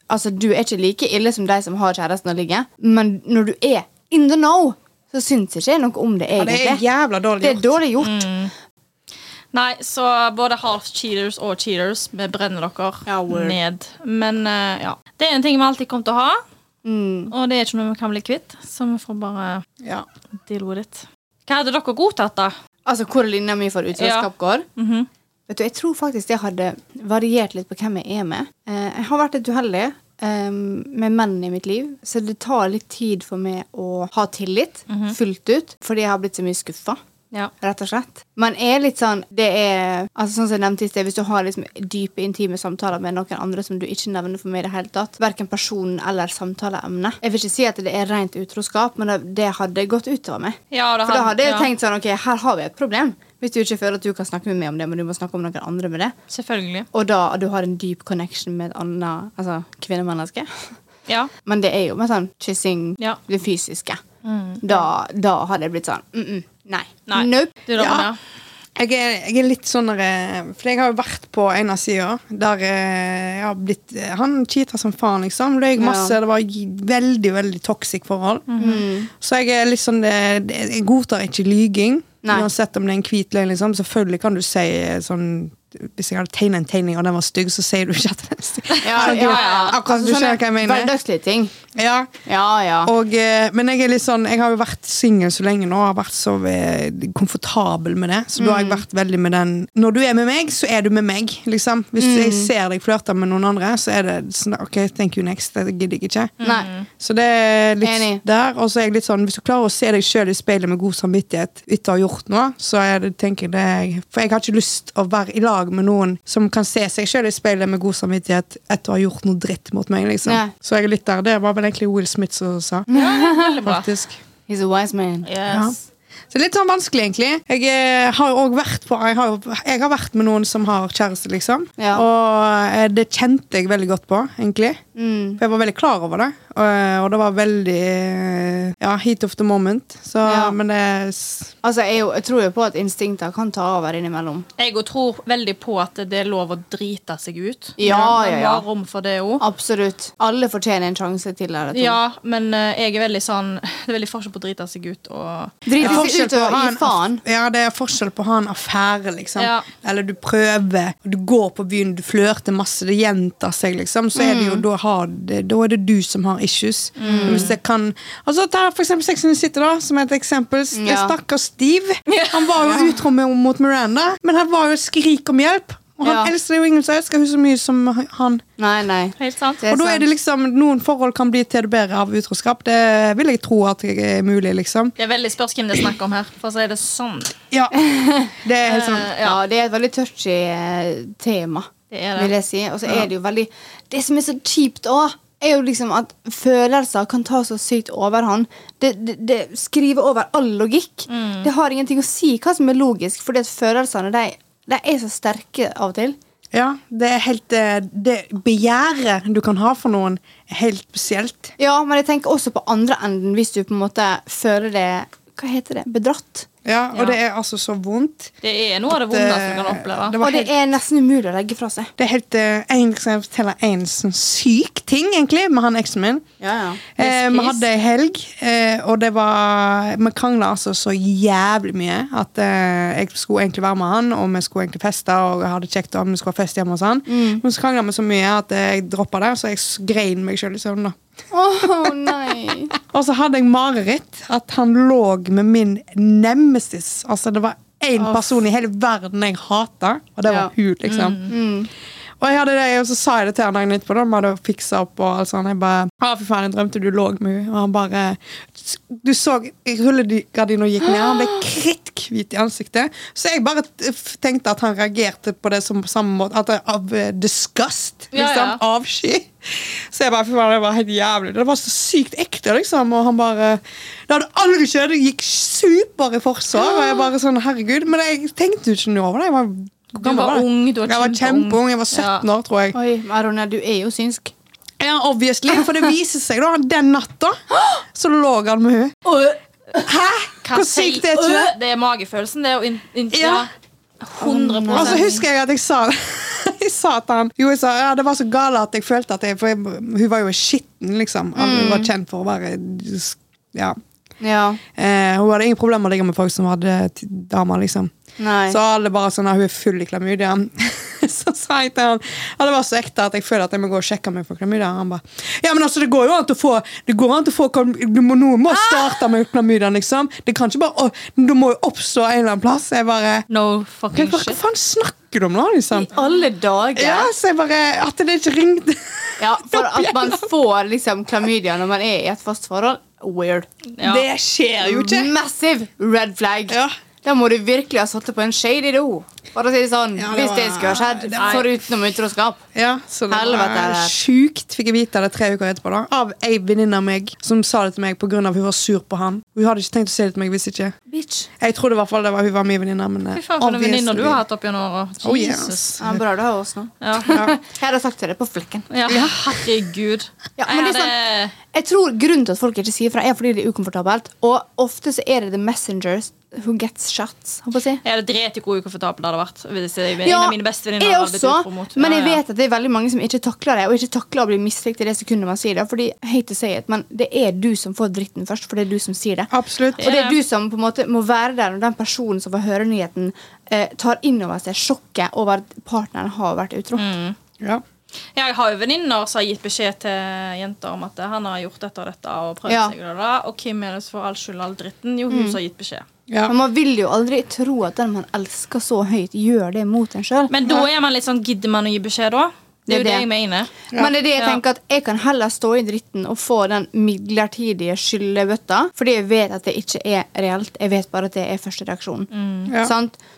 altså, du er ikke like ille som de som har kjæresten og ligger, men når du er in the know, så syns ikke jeg noe om det, Ja, det er jævla dårlig det er gjort. dårlig gjort. Nei, så både half cheaters og cheaters, vi brenner dere Ja, ned. Men uh, ja. Det er en ting vi alltid kommer til å ha, Mm. og det er ikke noe vi kan bli kvitt. Så vi får bare Ja. deal with it. Hva hadde dere godtatt, da? Altså hvor linja mi for utroskap går. Mhm. Vet du, Jeg tror faktisk det hadde variert litt på hvem jeg er med. Eh, jeg har vært litt uheldig eh, med menn i mitt liv, så det tar litt tid for meg å ha tillit fullt ut, fordi jeg har blitt så mye skuffa. Ja. Rett og slett. Man er litt sånn Det er altså sånn som jeg nevnte i sted Hvis du har liksom dype, intime samtaler med noen andre som du ikke nevner for meg i det hele tatt, verken personen eller samtaleemne Jeg vil ikke si at det er rent utroskap, men det, det hadde gått utover meg. Ja, det For da hadde jeg ja, tenkt sånn, ok, her har vi et problem. Hvis du ikke føler at du kan snakke med meg om det, men du må snakke om noen andre med det. Selvfølgelig. Og da du har en dyp connection med et annet altså, kvinnemenneske. Ja. Men det er jo med sånn kyssing, Ja. det fysiske. Da, da hadde det blitt sånn mm -mm, Nei. Nei. Nope. Det Ja. ja. Jeg er, jeg er litt sånn eh, For jeg har jo vært på en av sida der eh, jeg har blitt eh, Han cheata som faen, liksom. Løy masse. Ja. Det var veldig, veldig toxic forhold. Mm. Så jeg er litt sånn det- det- Jeg godtar ikke lyging. Nei. Uansett om det er en hvit løgn. Liksom. Selvfølgelig kan du si eh, sånn Hvis jeg hadde tegnet en tegning og den var stygg, så sier du ikke at den er stygg. Ja, ja, ja. Akkurat, du Altså, skjønner hva jeg mener. Hverdagslige ting. Ja. Ja, ja. Og, eh, men jeg er litt sånn Jeg har jo vært singel så lenge nå og har vært så eh, komfortabel med det. Så da har jeg vært veldig med den Når du er med meg, så er du med meg. Liksom. Hvis jeg ser deg flørte med noen andre, så er det sånn OK, thank you next. Det gidder jeg ikke. Mm. Så det er litt Enig. der. Og så er jeg litt sånn Hvis du klarer å se deg sjøl i speilet med god samvittighet etter å ha gjort noe, så er det, tenker jeg det For jeg har ikke lyst å være i lag med noen som kan se seg sjøl i speilet med god samvittighet etter å ha gjort noe dritt mot meg. liksom Nei. Så jeg er litt der. Det var vel egentlig Will Smith som sa. Veldig bra. Faktisk. He's a wise man. Yes. Så litt sånn vanskelig, egentlig. Jeg eh, har jo også vært på jeg har, jeg har vært med noen som har kjæreste, liksom. Ja. Og eh, det kjente jeg veldig godt på, egentlig. Mm. For jeg var veldig klar over det. Og, og det var veldig eh, Ja, heat of the moment. Så, Ja. Men det Altså, jeg, jeg tror jo på at instinkter kan ta over innimellom. Jeg òg tror veldig på at det er lov å drite seg ut. Ja, ja, ja. var rom for det òg. Absolutt. Alle fortjener en sjanse til. det. Ja, men eh, jeg er veldig sånn *laughs* Det er veldig forskjell på å drite seg ut og Drite seg forskjell på å ha en faen. Ja, det er forskjell på å ha en affære, liksom. Ja. Eller du prøver, du går på byen, du flørter masse, det gjentar seg, liksom. Så er det jo, Mm. da, har da er det du som har issues. Hvis det kan Altså, ta for eksempel Sex and the City, da, som et eksempel. Ja. Stakkars Steve. Han var jo utro mot Miranda, men han var jo skrik om hjelp. Og han Ja. elsker jo ingen som elsker henne så mye som han. Nei, nei. Helt sant? Er Og da er det liksom Noen forhold kan bli til det bedre av utroskap. Det vil jeg tro at det er mulig, liksom. Det er veldig spørs hvem det er snakk om her. For å si det sånn. Ja. Det er helt sånn. Eh, Ja, det er et veldig touchy eh, tema, Det er vil det. jeg si. Og så er det jo veldig Det som er så kjipt òg, er jo liksom at følelser kan ta så sykt overhånd. Det, det, det skriver over all logikk. Mm. Det har ingenting å si hva som er logisk, fordi at følelsene de, de er så sterke av og til. Ja, det er helt eh, Det begjæret du kan ha for noen, er helt spesielt. Ja, men jeg tenker også på andre enden, hvis du på en måte føler det Hva heter det? Bedratt. Ja, Og Ja. det er altså så vondt. Det er noe av det vondeste du kan oppleve. Det Og det helt, er nesten umulig å legge fra seg. det er helt eh, en, jeg forteller en sånn syk ting, egentlig, med han eksen min? Ja, ja. Eh, vi hadde ei helg, eh, og det var Vi krangla altså så jævlig mye at eh, jeg skulle egentlig være med han, og vi skulle egentlig feste, og jeg hadde kjekt om vi skulle ha fest hjemme hos han. Mm. Men så krangla vi så mye at jeg droppa det, så jeg grein meg sjøl i søvn. da. Nei. *laughs* Og så hadde jeg mareritt at han lå med min nemesis. Altså Det var én person i hele verden jeg hata, og det var hun, liksom. Mm. Og jeg hadde det, og så sa jeg det til han dagen etterpå. Da vi hadde fiksa opp og alt sånt. Jeg bare ah, fy faen, jeg drømte du lå med henne. Og han bare Du så rullegardina gikk ned. Han ble *gasps* kritthvit i ansiktet. Så jeg bare tenkte at han reagerte på det som på samme måte. At av eh, disgust. Ja, Liksom. ja. Avsky. *laughs* Så jeg bare, fy faen, det var helt jævlig. Det var så sykt ekte, liksom. Og han bare Det hadde aldri skjedd. Det gikk super i forsvar. Og jeg bare sånn, herregud. Men jeg tenkte jo ikke noe over det. Jeg var, Du var ung, du var Jeg var kjempeung. Jeg var 17 år, tror jeg. Oi, Arona, du er jo synsk. Ja, obviously. For det viser seg, da. Den natta så lå han med henne. Hæ? Hvor sykt er ikke det? Det er magefølelsen. Det er jo Ja. ja. 100 Og så husker jeg at jeg sa *laughs* Jeg sa til han Jo, jeg sa ja, det var så gale at jeg følte at jeg For jeg, hun var jo skitten, liksom. Hun var kjent for å være Ja. Ja. Eh, hun hadde ingen problemer med å ligge med folk som hadde damer, liksom. Nei. Så alle bare sånn, at hun er full i klamydia. *laughs* *laughs* så sa jeg til han ja, det var så ekte at jeg føler at jeg må gå og sjekke meg for klamydia. Han bare ja, men altså, det går jo an til å få, det går an til å få du må, Noen må starte med klamydia, liksom. Det kan ikke bare å, Det må jo oppstå en eller annen plass. Jeg bare No fucking shit. hva faen snakker du om nå, liksom? I alle dager. Ja, så jeg bare At det ikke ringte *laughs* Ja, For at man får liksom klamydia når man er i et fast forhold, weird. Ja. Det skjer jo ikke. Massive red flag. Ja. Da må du virkelig ha satt det på en shady do. Bare å si det sånn. Ja, det Hvis det skulle ha skjedd. det var- Foruten utroskap. Ja, så det Helvete, var sjukt. Fikk jeg vite det tre uker etterpå. da Av ei venninne av meg som sa det til meg pga. hun var sur på han. Hun hadde ikke tenkt å si det til meg hvis ikke. Bitch. Jeg trodde i hvert fall det var hun var min venninne. Men Fy faen, for noen venninner du har hatt opp gjennom åra. Oh, Jesus. yes. Ja, bra du har oss nå. Ja. *laughs* Jeg hadde sagt til deg på flekken. ja, herregud. Ja, men det er sånn- Jeg hadde- Jeg tror Grunnen til at folk ikke sier fra, er fordi det er ukomfortabelt. Og ofte så er det the messengers who gets shots. Håper jeg å si. jeg hadde drept i hvor ukomfortabel det hadde vært. Hvis jeg, Ja, en av mine beste venninner jeg hadde blitt også, mot. men jeg ja. vet at det er veldig mange som ikke takler det, og ikke takler å bli mislikt i det sekundet man sier det. Fordi, hate to say it, men det er du som får dritten først, for det er du som sier det. Absolutt. Og det er du som på en måte må være der når den personen som får høre nyheten, eh, tar inn over seg sjokket over at partneren har vært utro. Mm. Ja. Ja, Jeg har jo venninner som har gitt beskjed til jenter om at han har gjort dette og dette. Og prøvd Ja. seg og, det og hvem er det som får all skyld all dritten? Jo, hun som har gitt beskjed. Ja. Men man vil jo aldri tro at den man elsker så høyt, gjør det mot en sjøl. Men da er man litt sånn Gidder man å gi beskjed da? Det er jo Det det jeg mener. Men det er det jeg tenker at jeg kan heller stå i dritten og få den midlertidige skyldebøtta, fordi jeg vet at det ikke er reelt. Jeg vet bare at det er første reaksjon. Ja.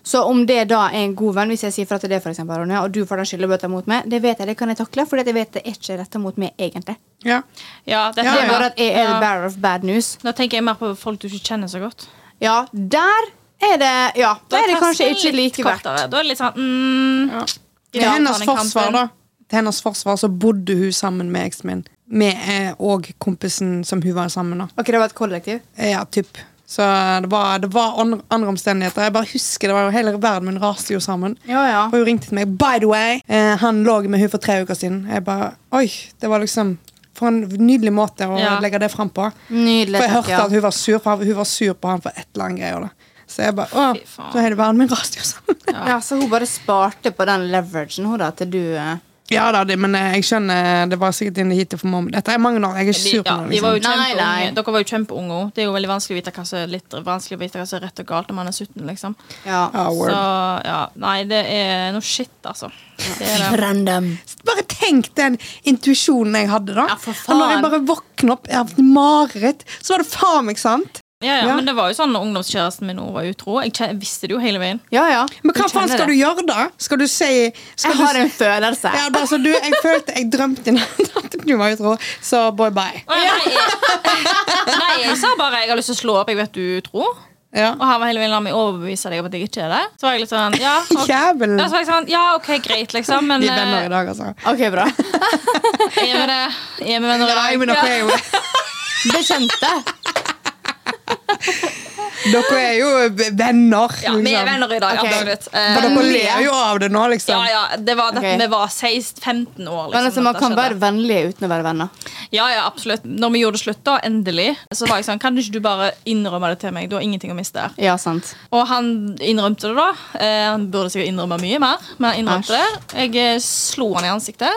Så om det da er en god venn, hvis jeg sier fra til det, for eksempel, Ronja, og du får den skyldebøtta mot meg, det vet jeg, det kan jeg takle, fordi jeg vet det er ikke retta mot meg, egentlig. Ja. Ja, Det er bare at jeg er the ja. bearer of bad news. Da tenker jeg mer på folk du ikke kjenner så godt. Ja, der er det Ja, da er det kanskje ikke like verdt. Da er det litt sånn mm, Ja. Ja, hennes forsvar, da. Til hennes forsvar så bodde hun sammen med eksen min. Med eh, og kompisen som hun var sammen med. Ok, det var et kollektiv? Ja, typ. Så det var, det var andre, andre omstendigheter. Jeg bare husker det var jo Hele verden min raste jo sammen. Ja, ja. Og hun ringte til meg. By the way, eh, han lå med hun for tre uker siden. Jeg bare, oi, det var liksom For en nydelig måte å Ja. legge det fram på. Nydelig. For jeg takk, hørte ja. at hun var sur på, hun var sur på han for et eller annet greier. da. Så jeg bare, å, så hele verden min raste jo sammen. ja, Så hun bare sparte på den leveragen hun da, til du eh, Ja da, det, men eh, jeg skjønner Det var sikkert inne hit for mamma. Dette er mange år. Jeg er ikke sur på ja, noe. de var Liksom. Nei, nei. Dere var jo kjempeunge. Det er jo veldig vanskelig å vite hva som er litt vanskelig å vite hva som er rett og galt når man er 17. liksom Ja. Oh, Så ja, nei, det er noe shit, altså. Det det. Random. Bare tenk den intuisjonen jeg hadde da. Ja, for Og når jeg bare våkner opp av mareritt, så var det faen meg sant. Ja, ja, Ja. Men det var jo sånn når ungdomskjæresten min var utro. Jeg jeg visste det jo hele veien. Ja, ja. Men hva faen skal det. du gjøre da? Skal du si skal Jeg du, har en følelse. ja, da, så du, Jeg følte Jeg drømte i natt at du var utro, så boy bye. Ja, nei, jeg, *laughs* nei, jeg sa bare jeg har lyst til å slå opp. Jeg vet du er utro. Ja. Og han var hele veien la meg overbevise deg om at jeg ikke er det. Så var jeg litt sånn, ja, ok, ja, så jeg sånn, ja okay greit, liksom. Men Vi er venner eh, i dag, altså. Ok, bra. er vi det? Er vi venner i Nei, men okay. Bekjente. *laughs* dere er jo venner. Ja, vi er liksom. venner i dag, Okay. absolutt. For Eh, dere ler jo av det nå, liksom. ja, ja, det var dette, okay. Vi var 16-15 år. Liksom, Men altså, man kan skjedde. være vennlige uten å være venner. Ja, ja, absolutt. Når vi gjorde det slutt, da, endelig, så var jeg sånn Kan ikke du bare innrømme det til meg? Du har ingenting å miste her. Ja, sant. Og han innrømte det, da. Eh, han burde sikkert innrømme mye mer, men han innrømte det. Jeg eh, slo han i ansiktet.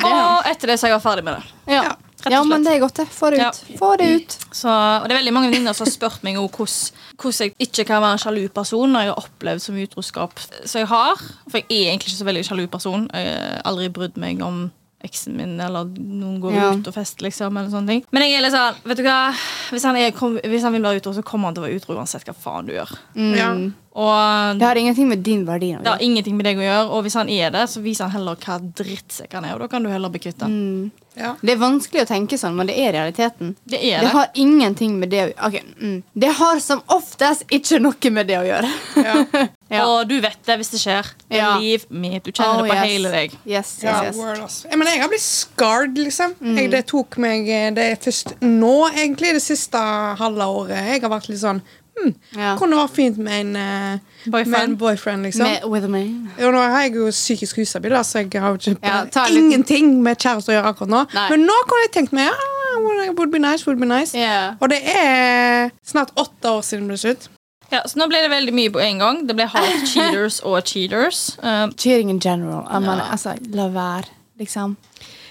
Og etter det så jeg var ferdig med det. Ja, Ja, ja slett. men det er godt, det. Få det Ja. ut. Få det ut. Så, og det er veldig mange venninner som har spurt meg hvordan, jeg ikke kan være en sjalu person når jeg har opplevd så mye utroskap som jeg har. For jeg er egentlig ikke så veldig sjalu person. Jeg har aldri brydd meg om eksen min eller noen går Ja. ut og fester, liksom. Eller sånne ting. Men jeg er litt sånn, vet du hva? Hvis han, er, kom, hvis han vil være utro, så kommer han til å være utro uansett hva faen du gjør. Mm. Ja. Og Det har ingenting med din verdi å det har ingenting med deg å gjøre, og hvis han er det, så viser han heller hva drittsekk han er, og da kan du heller bli kvitt. Mm. Ja. Det er vanskelig å tenke sånn, men det er realiteten. Det er Det det. har ingenting med det å okay. mm. Det har som oftest ikke noe med det å gjøre. Ja. *laughs* Ja. Og du vet det hvis det skjer. Det er Ja. liv mitt. Du kjenner Oh, det på yes. hele deg. Yes, yes, Ja, yes. Jeg, mener, jeg har blitt scarred, liksom. Mm. Jeg, det tok meg eh, Det er først nå, egentlig, det siste halve året. Jeg har vært litt sånn hm, Ja. Kunne vært fint med en, uh, Boyfriend. med en boyfriend, liksom. Med, with me. Jo, nå er jeg jo psykisk ustabil, så jeg har jo ikke Ja, ingenting med kjæreste å gjøre akkurat nå. Nei. Men nå kunne jeg tenkt meg ja, would be nice, would be nice. Yeah. Og det er snart åtte år siden det ble slutt. Ja, så nå ble det veldig mye på en gang. Det ble half *laughs* cheaters og cheaters. Um, Cheating in general. Mener, Ja. altså, la være, liksom.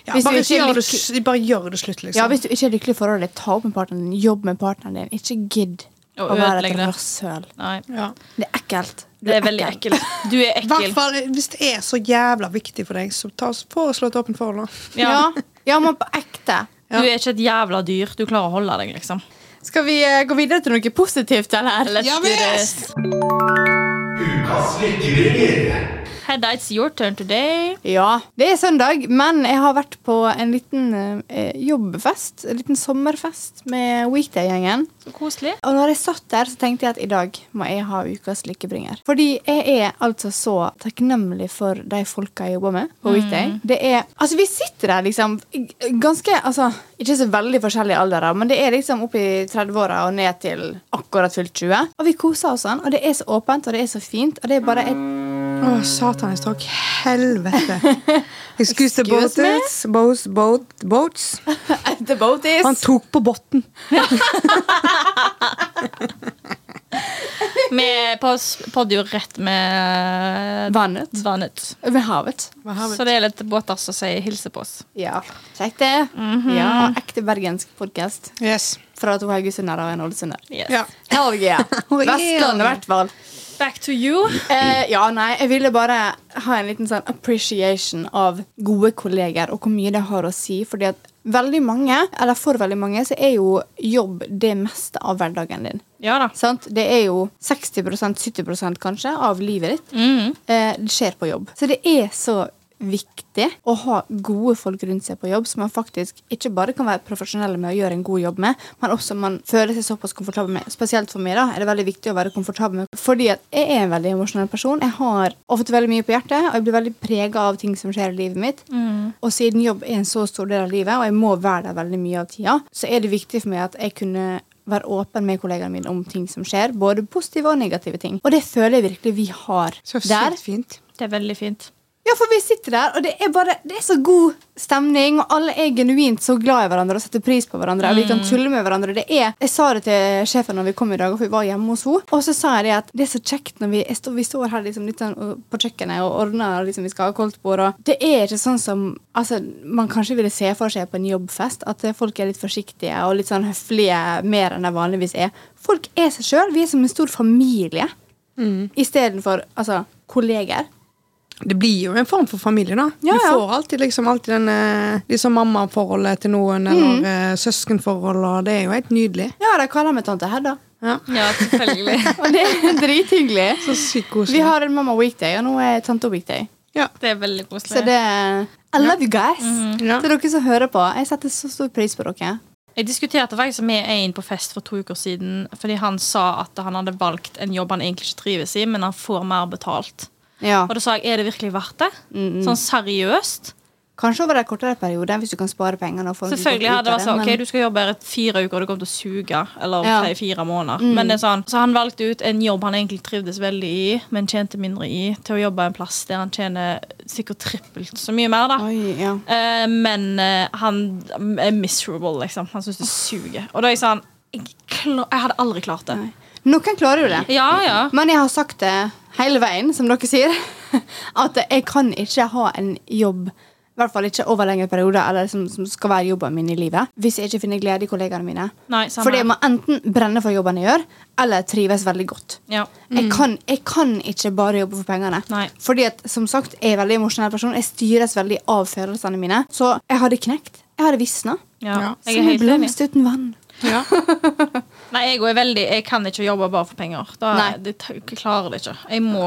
Ja, Hvis du bare, ikke gjør det, bare gjør det slutt, liksom. Ja, Hvis du ikke er lykkelig i forholdet, ta opp med partneren din, jobb med partneren din. Ikke gidd å være et rasshøl. ja. Det er ekkelt. Du det er veldig ekkel. Du er ekkel. fall hvis det er så jævla viktig for deg, så ta, foreslå et åpent forhold. da. Ja. Ja. ja, men på ekte. Du er ikke et jævla dyr. Du klarer å holde deg, liksom. Skal vi uh, gå videre til noe positivt, eller? Let's Ja, visst. Ukas. Hedda, it's your turn today. Ja, det er søndag, men jeg har vært på en liten eh, jobbfest. En liten sommerfest med Weekday-gjengen. Så koselig. Og når jeg satt der, så tenkte jeg at i dag må jeg ha ukas lykkebringer. Fordi jeg er altså så takknemlig for de folka jeg jobber med på Weekday. Det er, altså Vi sitter der liksom ganske altså, Ikke så veldig forskjellige aldre, men det er liksom opp i 30-åra og ned til akkurat fylt 20. Og vi koser oss sånn, og det er så åpent, og det er så fint. Og det er bare et Å, satan, jeg stakk helvete. Excuse the boats, boats, boat, boats. *laughs* The boat is Han tok på botten. *laughs* Vi podder jo rett med vannet. vannet. Ved havet. Så det er litt båter som sier hilse på oss. Ja, kjekt det. Ja, Ekte bergensk podkast Yes. fra to haugesundere og en ålesunder. Yes. Ja. Helge, ja. *laughs* Oh, yeah. Vestlandet, i hvert fall. Back to you. Eh, ja, nei, jeg ville bare ha en liten sånn appreciation av gode kolleger og hvor mye det har å si. fordi at veldig mange, eller for veldig mange, så er jo jobb det meste av hverdagen din. Ja da. Sant? Det er jo 60-70% kanskje av livet ditt. Mm. Eh, det skjer på jobb. Så det er så viktig å ha gode folk rundt seg på jobb som man faktisk ikke bare kan være profesjonelle med å gjøre en god jobb med, men også man føler seg såpass komfortabel med. Spesielt for meg da, er det veldig viktig å være komfortabel med, fordi at jeg er en veldig emosjonell person. Jeg har ofte veldig mye på hjertet, og jeg blir veldig prega av ting som skjer i livet mitt. Og siden jobb er en så stor del av livet, og jeg må være der veldig mye av tida, så er det viktig for meg at jeg kunne være åpen med kollegaene mine om ting som skjer, både positive og negative ting. Og det føler jeg virkelig vi har Så der. fint. Det er veldig fint. Ja, for vi sitter der, og det er bare Det er så god stemning, og alle er genuint så glad i hverandre og setter pris på hverandre. Og vi kan tulle med hverandre. Det er Jeg sa det til sjefen når vi kom i dag, for vi var hjemme hos henne. Og så sa jeg det at det er så kjekt når vi, står, vi står her liksom litt sånn på kjøkkenet og ordner liksom vi skal ha koldtbord, og det er ikke sånn som altså, man kanskje ville se for seg på en jobbfest, at folk er litt forsiktige og litt sånn høflige mer enn de vanligvis er. Folk er seg sjøl. Vi er som en stor familie. Istedenfor altså, kolleger. Det blir jo en form for familie, da. Ja, Du ja. får alltid liksom, alltid den eh, liksom mammaforholdet til noen, eller mm. søskenforhold, og det er jo helt nydelig. Ja, de kaller meg tante Hedda. Ja. Ja, selvfølgelig. *laughs* Og det er drithyggelig. Så sykt koselig. Vi har en mamma weekday, og nå er tante weekday. ja. Det er veldig Så koselig. er I love you guys. Ja. Til dere som hører på. Jeg setter så stor pris på dere. Jeg diskuterte faktisk med en på fest for to uker siden fordi han sa at han hadde valgt en jobb han egentlig ikke trives i, men han får mer betalt. Ja. Og da sa jeg er det virkelig verdt det? Sånn seriøst? Kanskje over en kortere periode, hvis du kan spare pengene. Selvfølgelig hadde det vært sånn Ok, du skal jobbe her i fire uker, og du kommer til å suge. Eller Ja. tre, fire måneder. Men det er sånn Så han valgte ut en jobb han egentlig trivdes veldig i, men tjente mindre i, til å jobbe en plass der han tjener sikkert trippelt så mye mer, da. Oi, ja. Eh, men eh, han er miserable, liksom. Han syns det suger. Og da er jeg sånn jeg, jeg hadde aldri klart det. Nei. Noen klarer jo det. Ja, ja. Men jeg har sagt det hele veien, som dere sier, *laughs* at jeg kan ikke ha en jobb i hvert fall ikke over lengre perioder, eller som, som skal være jobben min i livet, hvis jeg ikke finner glede i kollegaene mine. Nei, samme Fordi jeg må enten brenne for jobben jeg gjør, eller trives veldig godt. Ja. Jeg, kan, jeg kan ikke bare jobbe for pengene. Nei. Fordi at, som sagt, jeg er en veldig emosjonell person. Jeg styres veldig av følelsene mine. Så jeg hadde knekt. Jeg hadde visna. Ja. Ja. Som en blomst uten vann. Ja. *laughs* Nei, jeg er veldig Jeg kan ikke jobbe bare for penger. Da, Nei. det, jeg klarer det ikke. Jeg må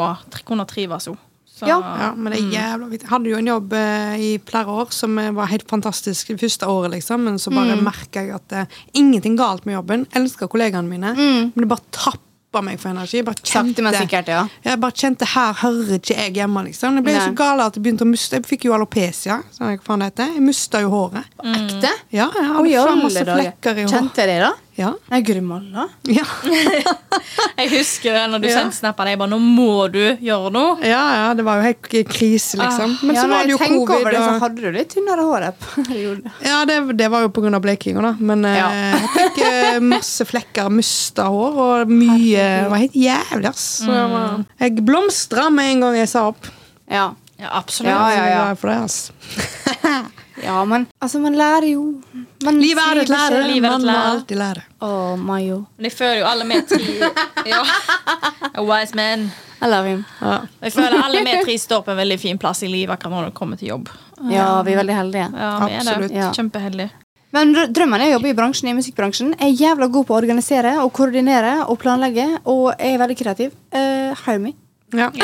kunne trives jo. Så, Ja. Ja, men det er jævla viktig. Jeg hadde jo en jobb eh, i flere år som eh, var helt fantastisk det første året, liksom, men så bare Mm. merka jeg at eh, ingenting galt med jobben. Elsker kollegaene mine, men det bare tappa meg for energi. Jeg bare kjente, Mm. Sikkert, ja. Jeg bare kjente her hører ikke jeg hjemme, liksom. Det ble Nei. så gale at jeg begynte å miste Jeg fikk jo alopecia, som jeg faen heter. Jeg mista jo håret. Ekte? Ja, jeg hadde så masse flekker i håret. Kjente jeg det, da? Ja. Nei, guri malla. Ja. *laughs* Jeg husker det når du Ja. sendte snappen. Jeg bare 'Nå må du gjøre noe'. ja, ja, det var jo helt krise, liksom. Men Ah, ja, så var det jo covid. over det, så hadde du litt tynnere hår. *laughs* Ja, det, det var jo pga. blekinga, da. Men eh, Ja. jeg fikk eh, masse flekker, mista hår og mye Det var helt jævlig, ass. Så jeg, var, jeg blomstra med en gang jeg sa opp. Ja. Ja, absolutt. Ja, ja, ja, jeg er glad For det, ass. *laughs* ja, men altså, man lærer jo. Man Livet er et lære. Livet er et Man må alltid lære. Å, Mayo. Men jeg føler jo alle med tre *laughs* Ja. A wise man. I love him. Ja. Jeg føler alle med tre står på en veldig fin plass i livet akkurat når det kommer til jobb. Ja, vi er veldig heldige. Ja, vi er Absolutt. det. Ja. Kjempeheldige. Men drø- drømmen er å jobbe i bransjen, i musikkbransjen. Jeg er jævla god på å organisere og koordinere og planlegge, og jeg er veldig kreativ. Uh, hire me. Ja. *laughs*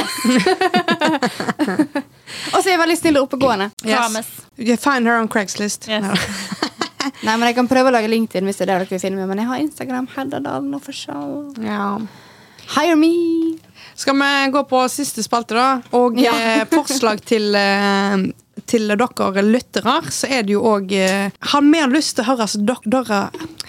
Og så er jeg veldig snill og oppegående. Yes. You find her on Craigslist. Yes. No. *laughs* Nei, men Jeg kan prøve å lage LinkedIn hvis det er det dere vil finne meg, men jeg har Instagram. Hedderdalen Official. Ja. Hire me! Skal vi gå på siste spalte, da? Og Ja. eh, forslag til eh, til dere lyttere, så er det jo òg eh, Har mer lyst til å høre dere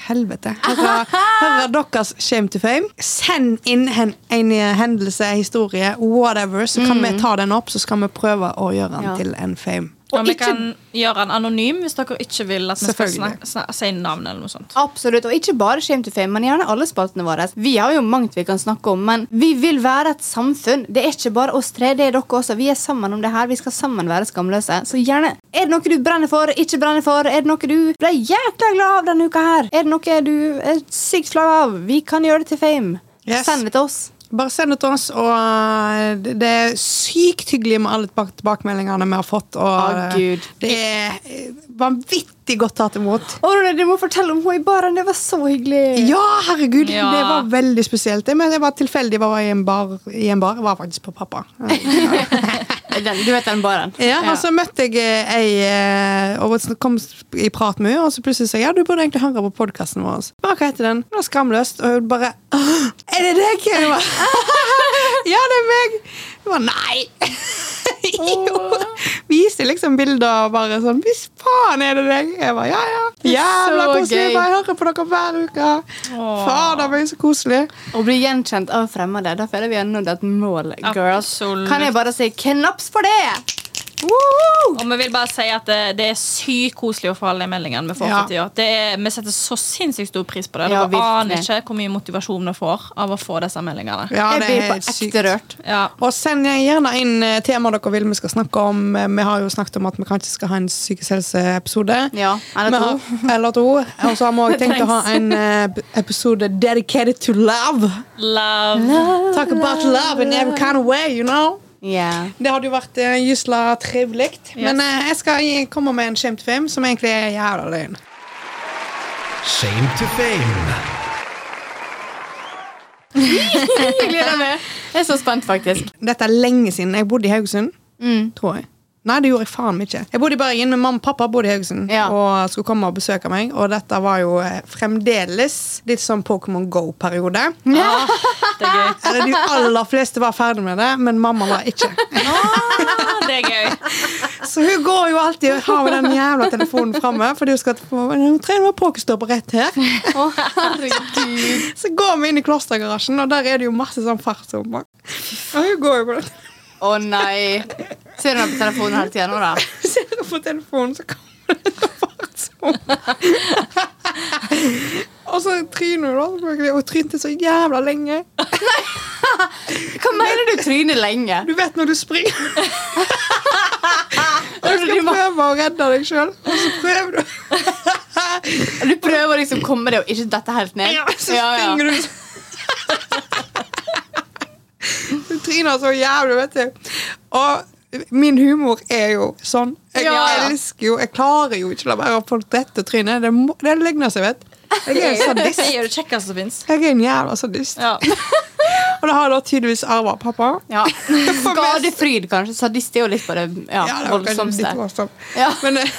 Helvete. Høre, *laughs* høre deres shame to fame. Send inn en, en hendelse, historie, whatever, så kan vi ta den opp, så skal vi prøve å gjøre den Ja. til en fame. Og Og vi ikke- kan gjøre den anonym hvis dere ikke vil at vi skal snak, si navn. eller noe sånt Absolutt, og ikke bare Shame to fame, men gjerne alle spaltene våre. Vi har jo mangt vi kan snakke om, men vi vil være et samfunn. Det er ikke bare oss tre, det er dere også. Vi er sammen om det her. Vi skal sammen være skamløse. Så gjerne, er det noe du brenner for, ikke brenner for? Er det noe du ble jækla glad av denne uka her? Er det noe du er sykt flau av? Vi kan gjøre det til fame. Yes. Send det til oss. Bare send det til oss, og eh, det er sykt hyggelig med alle tilbakemeldingene vi har fått. Og eh, det er eh, vanvittig godt tatt imot. Oh, du må fortelle om hun i baren. Det var så hyggelig. Ja, herregud! Ja. Det var veldig spesielt. Det, men det var tilfeldig var i en bar. I en bar. Jeg var faktisk på pappa. *laughs* Den, du vet den baren? Ja, og så møtte jeg eh, ei eh, og kom i prat med henne, og så plutselig sa jeg ja, du burde egentlig høre på podkasten vår. Bare, hva heter den? Det var Skamløst. Og hun bare Er det deg? *laughs* Ja, det er meg! Hun bare nei! Jo. Viste liksom bilder og bare sånn Hvis faen er det deg? Jeg bare ja, ja. Jævla koselig. gøy. Bare hører på dere hver uke. Fader meg, så koselig. Å bli gjenkjent av fremmede. Da føler vi har nådd et mål. girls. Absolutt. Kan jeg bare si knaps for det? Og vi vil bare si at det, det er sykt koselig å få alle de meldingene vi får. Ja. for. Det er, vi setter så sinnssykt stor pris på det. Ja, Dere aner ikke hvor mye motivasjon vi får av å få disse meldingene. Ja, jeg det blir er på helt sykt. ekte rørt. Ja. Og send gjerne inn eh, tema dere vil vi skal snakke om. Eh, Vi har jo snakket om at vi kanskje skal ha en psykisk helse-episode. Ja, eller to. *laughs* Eller to. Og så har vi også *laughs* tenkt å ha en eh, episode dedicated to love. Love. Talk about love in every kind of way, you know. Yeah. Det hadde jo vært uh, gysla trivelig. Men uh, jeg skal komme med en shame to fame, som egentlig er jævla løgn. Shame to fame. *laughs* Jeg gleder meg. Jeg er så spent, faktisk. Dette er lenge siden. Jeg bodde i Haugesund, Mm. tror jeg. Nei, det gjorde jeg faen meg ikke. Jeg bodde i Bergen, men mamma og pappa bodde i Haugesund Ja. og skulle komme og besøke meg. Og dette var jo eh, fremdeles litt sånn Pokémon Go-periode. Ah, *laughs* det er gøy. Eller De aller fleste var ferdig med det, men mamma var ikke. *laughs* Ah, det er gøy. Så hun går jo alltid og har med den jævla telefonen framme. Fordi hun skal trene pokerstopper rett her. Oh. *laughs* Så går vi inn i klostergarasjen, og der er det jo masse sånn fartsommer. Og hun går jo på det. Å nei. Ser du henne på telefonen hele tida nå, da? *laughs* Ser du på telefonen, så kommer det en fartshumper. Og så tryner hun, da. Og trynte så jævla lenge. *laughs* Hva mener du tryner lenge? Du vet når du springer. *laughs* Og du Du skal prøve å redde deg sjøl, og så prøver du. Du prøver å liksom komme deg og ikke dette helt ned? Ja, så springer du. Du tryner så jævlig, vet du. Og min humor er jo sånn. Jeg Ja, ja. elsker jo Jeg klarer jo ikke å la være få dette trynet. Det, må, det ligner seg, vet Jeg er en sadist. Jeg er det kjekkeste som fins. Jeg er en jævla sadist. Ja. *laughs* Og det har jeg da tydeligvis arva pappa. Ja. *laughs* Skadefryd, kanskje. Sadist er jo litt på det ja, Ja, det voldsomste. litt voldsomt. Ja. Men eh,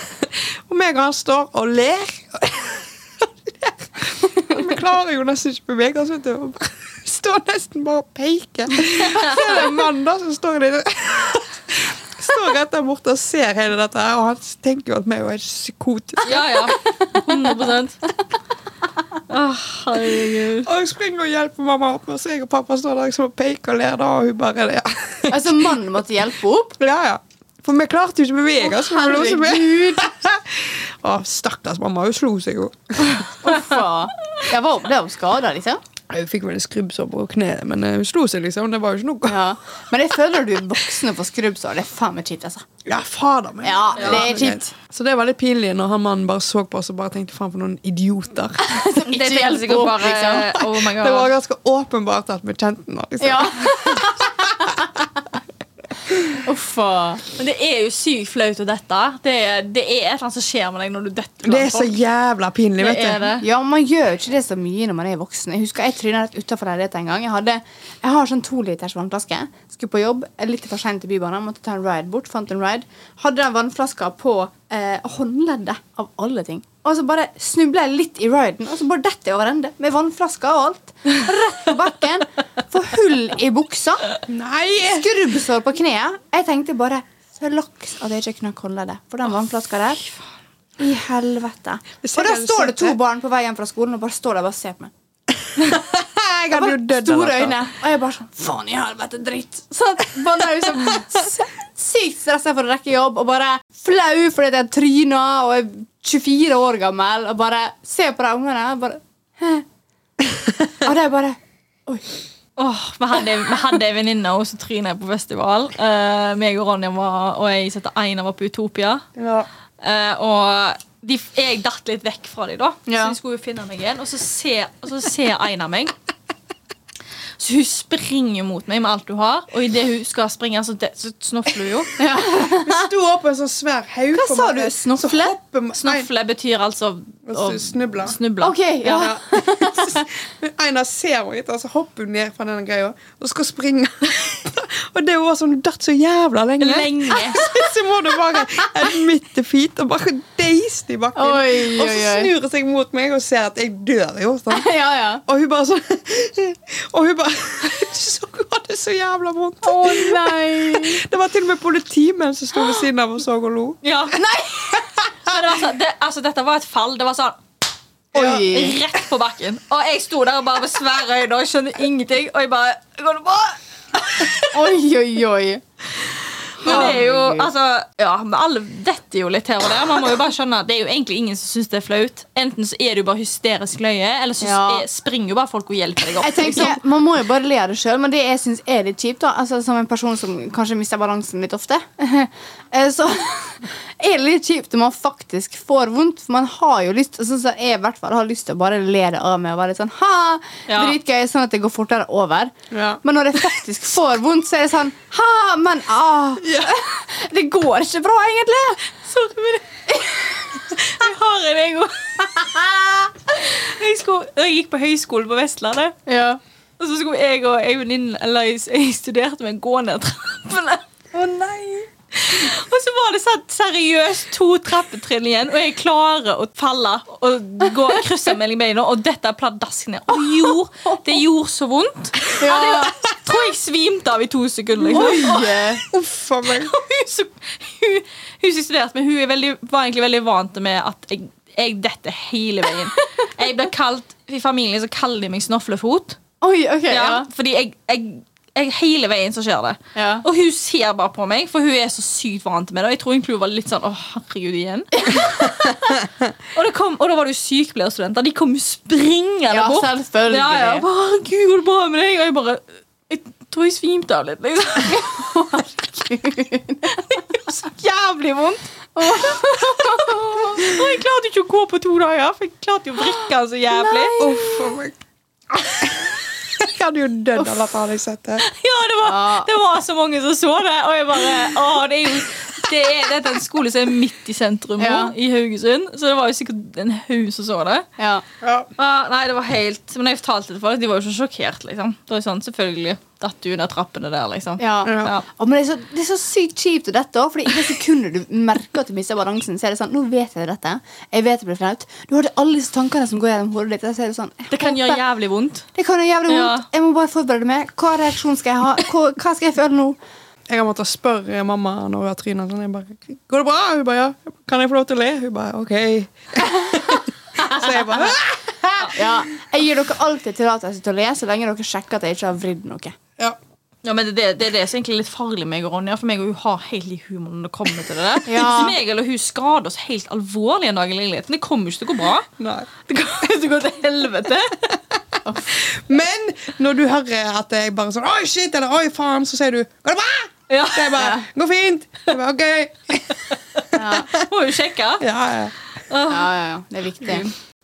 og meg og han står og ler. *laughs* Vi klarer jo nesten ikke å bevege oss. vet du. Står nesten bare og peker. Så er det en mann da som står der Står rett der borte og ser hele dette her, og han tenker jo at vi er helt psykotiske. ja, ja. 100% Åh, herregud. Og jeg springer og hjelper mamma opp, og så jeg og pappa står der liksom og peker og ler, da, og hun bare ja. Altså, mannen måtte hjelpe opp. ja, ja. For vi klarte jo ikke å bevege oss. så *laughs* Å, stakkars mamma, hun slo seg jo. Uffa. Jeg var hun skada, liksom? Hun fikk vel skrubbsår på kneet, men eh, hun slo seg, liksom. Det var jo ikke noe. Ja. Men jeg føler du er voksen og får skrubbsår. Det er faen meg kjipt, altså. Ja, fader meg. Ja, det er kjipt. Så det var litt pinlig når han mannen bare så på oss og bare tenkte faen for noen idioter. *laughs* Det sikkert opp, bare liksom. Oh my Det var ganske åpenbart at vi kjente den. Liksom. Ja. *laughs* Uffa. Men det er jo sykt flaut å dette. Det er, det er et eller annet som skjer med deg når du detter Det er så jævla pinlig, vet du. Ja, man gjør ikke det så mye når man er voksen. Jeg husker jeg tryna rett utafor leiligheten en gang. Jeg, hadde, jeg har sånn to liters vannflaske. Skulle på jobb litt for seint til Bybanen. Måtte ta en ride bort. Fant en ride. Hadde den vannflaska på eh, håndleddet, av alle ting. Og så bare snubla jeg litt i riden, og så bare detter jeg over ende. Med vannflaska og alt. Rett på bakken. Får hull i buksa. Nei! Skrubbsår på kneet. Jeg tenkte bare flaks laks at jeg ikke kunne holde det. For den vannflaska der I helvete. Og da står det to barn på vei hjem fra skolen og bare står der og bare ser på meg. *laughs* Jeg hadde jo dødd Store øyne. Og jeg bare sånn Faen i helvete, dritt. Så man er liksom sykt stressa for å rekke jobb og bare flau fordi jeg tryna og er 24 år gammel og bare ser på de ungene og bare Hæ? Og det er bare Oi. Åh, Vi hadde, vi hadde en venninne så tryna på festival. Uh, meg og Ronja var, og jeg heter Aina var på Utopia. Ja. Uh, og de, jeg datt litt vekk fra dem, da. Ja. Så de skulle jo finne meg igjen. Og så ser, og så ser Aina meg. Så hun springer mot meg med alt hun har, og idet hun skal springe, så, det, så snofler hun jo. *laughs* Vi sto på en sånn svær haug. Hva sa du? Snofle? Snofle betyr altså å Snuble. snuble. OK, ja. Ja. Einar ser og så hopper hun ned fra den greia og skal springe. *laughs* og det var sånn datt så jævla lenge. Lenge. *laughs* så må du bare admit defeat og bare deise i bakken. Oi, og så oi, oi. snur hun seg mot meg og ser at jeg dør jo. Sånn. *laughs* ja, ja. Og hun bare sånn *laughs* Og hun bare Så hadde så jævla vondt. Å nei. Det var til og med politimenn som sto ved siden av og så og lo. Ja. Nei! Det var så, det, altså, dette var et fall. Det var sånn Oi. rett på bakken. Og jeg sto der og bare med svære øyne og skjønner ingenting. Og jeg bare Går det bra? Oi, oi, oi. Men det er jo, altså, ja, men Alle detter jo litt her og der. Man må jo bare skjønne at Det er jo egentlig ingen som syns det er flaut. Enten så er du bare hysterisk løye, eller så Ja. er, springer jo bare folk og hjelper deg opp. Jeg tenker, Man må jo bare le av det sjøl, men det jeg syns er litt kjipt, da altså, som en person som kanskje mister balansen litt ofte, *laughs* eh, så *laughs* er det litt kjipt når man faktisk får vondt. For man har jo lyst sånn som Jeg i hvert fall har lyst til å bare le det av med og være litt sånn ha, Ja. dritgøy, sånn at det går fortere over. Ja. Men når jeg faktisk får vondt, så er det sånn ha, men ah, *laughs* Det går ikke bra, egentlig. Sorry, men *laughs* jeg har en ego gang. *laughs* Jeg, skulle, jeg gikk på høyskole på Vestlandet. Ja. Og så skulle jeg og ei venninne jeg, jeg studerte med gå ned trappene. Å nei. *laughs* Og så var det sånn seriøst to trappetrinn igjen, og jeg klarer å falle og gå, krysse mellom beina og dette pladask ned. Og gjorde, det gjorde så vondt. Ja. Jeg tror jeg svimte av i to sekunder. Liksom. Oi. Meg. *laughs* Hun, som- hun, hun som studerte med, hun veldig, var egentlig veldig vant med at jeg, jeg detter hele veien. Jeg ble kalt, I familien så kaller de meg Snoflefot. Oi, ok, Ja, ja. Fordi jeg, jeg, jeg hele veien så skjer det. Ja. Og hun ser bare på meg, for hun er så sykt vant med det. Jeg tror egentlig hun var litt sånn Å, herregud, igjen. *laughs* og, det kom, og da var det jo sykepleierstudenter. De kom springende Ja, bort. selvfølgelig. Ja, ja, bare, «Herregud, går det bra med deg? Og jeg bare Jeg tror jeg svimte av litt. Liksom. *laughs* så jævlig vondt. og jeg klarte ikke å gå på to dager, for jeg klarte jo å vrikke så jævlig. For meg. *laughs* Jeg hadde jo dødd av dette, hadde jeg sett det. *laughs* Ja, det var, det var så mange som så det, og jeg bare Å, det er jo det er, dette er en skole som er midt i sentrum Ja. i Haugesund. Så det var jo sikkert en haug som så det. Ja. Ja. Ah, nei, det var helt Men jeg fortalte det til folk, de var jo så sjokkert. liksom Det var jo sånn, Selvfølgelig datt du under trappene der, liksom. Ja. Ja. Ja. Men det er, så, det er så sykt kjipt å dette òg, For i det sekundet du merker at du mister balansen, så er det sånn Nå vet jeg dette. Jeg vet det blir flaut. Du har alle disse tankene som går gjennom hodet ditt. Så er det sånn Det kan håper- gjøre jævlig vondt. Det kan gjøre jævlig Ja. vondt. Jeg må bare forberede meg. Hva reaksjon skal jeg ha? Hva, hva skal jeg føle nå? Jeg har måttet spørre mamma når hun har tryna sånn. Jeg bare, Går det bra? Hun bare, ja. Kan jeg få lov til å le? Hun bare, OK. *laughs* så jeg bare Ja, jeg gir dere alltid tillatelse til å le så lenge dere sjekker at jeg ikke har vridd noe. Ja. Ja, men det, det, det er det som egentlig er litt farlig med meg og Ronja. For meg og hun har helt lik humor når det kommer til det der. *laughs* Ja. Hvis meg eller hun skader oss helt alvorlig en dag i leiligheten, det kommer jo ikke til å gå bra. Nei. *laughs* Det kommer til å gå til helvete. Men når du hører at jeg bare sånn Oi, shit! Eller oi, faen! Så sier du Går det bra? Ja. Så jeg bare Går fint. Jeg bare, OK. Må jo sjekke. *laughs* Ja, ja. Ja, ja, ja, det er viktig.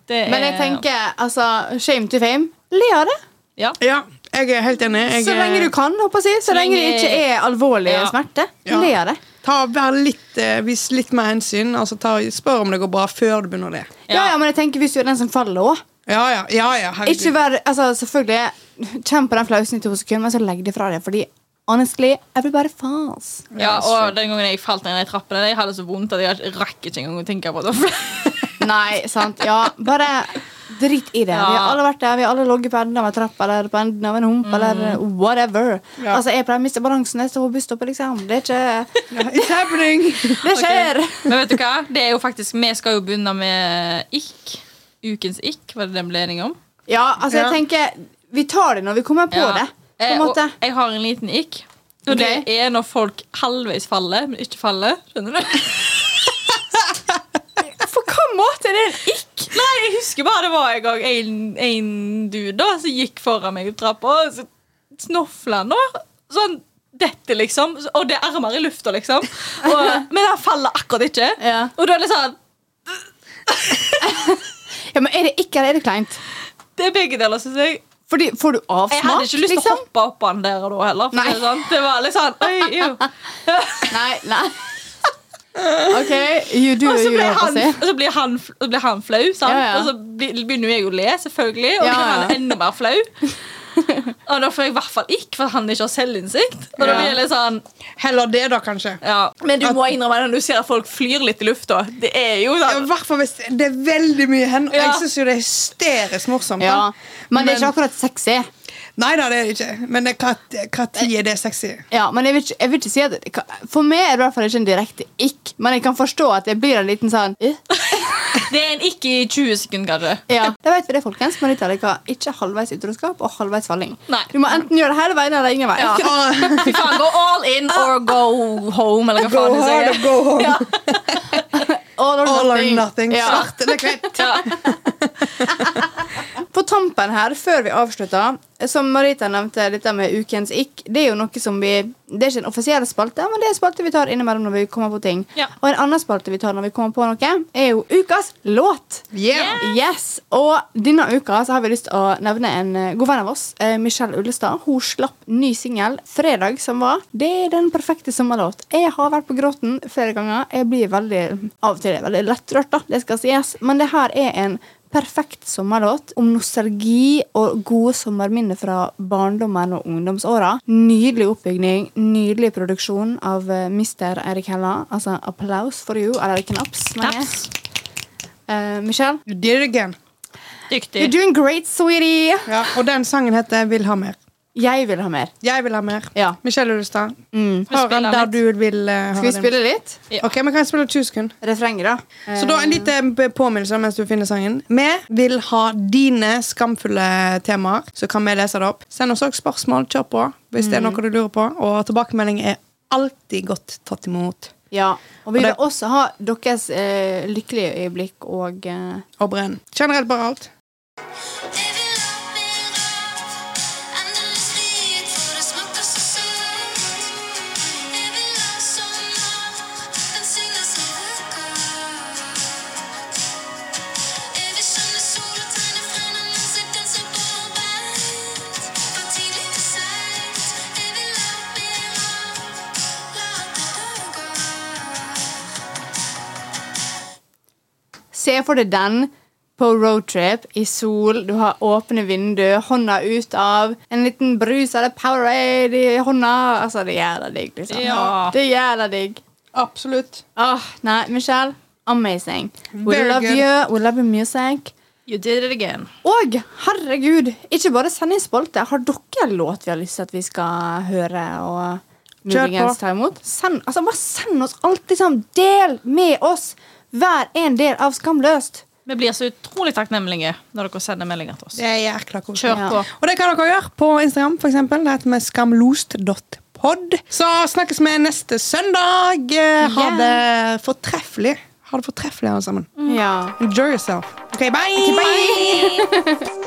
Det er, Men jeg tenker, altså, shame to fame. Le av det. ja. ja. Jeg er helt enig. Jeg, Så lenge du kan. håper jeg. Så, Så lenge det ikke er alvorlig Ja. smerte. Ja. Le av det. Ta, vær litt, eh, Vis litt mer hensyn. Altså, ta, spør om det går bra før du begynner å le. Ja. ja, men jeg tenker hvis du er den som faller òg. Ja, ja. ja, ja herregud. Ikke vær altså, Selvfølgelig, kjenn på den flausen i to sekunder, men så legg det fra deg. Fordi honestly, everybody falls. Ja, og den gangen jeg falt ned i trappene, jeg hadde så vondt at jeg rakk ikke engang å tenke på det. *laughs* Nei, sant. Ja, bare drit i det. Ja. Vi har alle vært der. Vi har alle ligget på enden av en trapp eller på enden av en hump eller whatever. Ja. Altså, Jeg pleier å miste balansen etter på busstoppet, liksom. Det er ikke Ja, It's happening! *laughs* Det skjer. Men vet du hva? Det er jo faktisk, Vi skal jo begynne med ikk. Ukens ikk, var det den ble enige om? Ja, altså, jeg Ja. tenker Vi tar det når vi kommer på Ja. det. På en måte. og jeg har en liten ikk. Og det Ok. er når folk halvveis faller, men ikke faller. Skjønner du? *laughs* På hvilken måte er det en ikk? Nei, jeg husker bare det var en gang en, en dude da som gikk foran meg opp trappa, og så snofla han da. Sånn dette, liksom. Og det er armer i lufta, liksom. Og, *laughs* men han faller akkurat ikke. Ja. Og da er det sånn *laughs* Ja, men Er det ikk eller er det kleint? Det er begge deler, syns jeg. Fordi, Får du avsmak? Jeg hadde ikke lyst til liksom? å hoppe opp han der og da heller. Nei. det, det var litt sånn Oi, jo. *laughs* Nei, nei. OK, you do Og så you, blir på han, så blir han, så blir han flau, sant? Ja, ja. og så begynner jeg å le, selvfølgelig. Og Ja, blir han enda mer flau. *laughs* *laughs* og da får jeg i hvert fall ikke, for han ikke har selvinnsikt. Og da blir jeg litt sånn Heller det, da, kanskje. ja. Men du må innrømme det når du ser at folk flyr litt i lufta. Det er jo Ja, hvert fall hvis det er veldig mye hen. Ja. Jeg syns jo det er hysterisk morsomt. Ja. Men det er ikke akkurat sexy. Nei da, det er det ikke. Men når er det sexy? Ja, men jeg vil, ikke, jeg vil ikke si at For meg er det i hvert fall ikke en direkte ikk, men jeg kan forstå at det blir en liten sånn eh? Det er en ikke i 20 sekunder, kanskje. Ja, Da vet vi det, folkens. Marita er ikke halvveis utroskap og halvveis falling. Nei. Du må enten gjøre det hele veien eller ingen vei. Ja. Fy faen, go all in or go home, eller hva Go faen hard or go home. Ja. *laughs* All or All or nothing. nothing. Ja. Svart eller hvitt. Ja. *laughs* På tampen her, før vi avslutter, som Marita nevnte, dette med ukens ikk, det er jo noe som vi Det er ikke en offisiell spalte, men det er en spalte vi tar innimellom når vi kommer på ting. Ja. Og en annen spalte vi tar når vi kommer på noe, er jo ukas låt. Yeah. Yes, Og denne uka så har vi lyst til å nevne en eh, god venn av oss, eh, Michelle Ullestad. Hun slapp ny singel fredag som var. Det er den perfekte sommerlåt. Jeg har vært på gråten flere ganger. Jeg blir veldig av og til veldig lettrørt, da. Det skal sies. Men det her er en perfekt sommerlåt om nostalgi og gode sommerminner fra barndommen og ungdomsåra. Nydelig oppbygning, nydelig produksjon av eh, Mr. Erik Hella. Altså applaus for you, eller knaps. Eh, Michelle, You did it again. Dyktig. you're doing great, sweetie. Ja, og den sangen heter Vil ha mer. Jeg vil ha mer. Jeg vil ha mer. Ja. Michelle Ullestad. Mm. Der du vil uh, Skal vi spille litt? Ok, men kan jeg spille 20 sekunder? Refrenget, da. Så da en liten påminnelse mens du finner sangen. Vi vil ha dine skamfulle temaer, så kan vi lese det opp. Send oss også spørsmål. Kjør på hvis det er noe du lurer på. Og tilbakemelding er alltid godt tatt imot. Ja. Og vi Og vil det- også ha deres eh, lykkelige øyeblikk og eh, Og brenn. Generelt bare alt. Se for deg den på roadtrip i sol. Du har åpne vinduer, hånda ut av. En liten brus eller Powerade i hånda. Altså, det er jævla digg, liksom. Ja. Det er jævla digg. Absolutt. Åh, nei, Michelle. Amazing. We Very love good. you. We love your music. You did it again. Og herregud, ikke bare send inn spolte. Har dere en låt vi har lyst til at vi skal høre og muligens ta imot? Send, altså, bare send oss alt. Liksom. Del med oss. Vær en del av Skamløst. Vi blir så utrolig takknemlige når dere sender meldinger til oss. Det er jækla koselig. Kjør Ja. Og det kan dere gjøre på Instagram, for eksempel. Det heter vi skamlost.pod. Så snakkes vi neste søndag. Ha det fortreffelig. Ha det fortreffelig, alle sammen. Ja. Enjoy yourself. OK, bye! Bye! *laughs*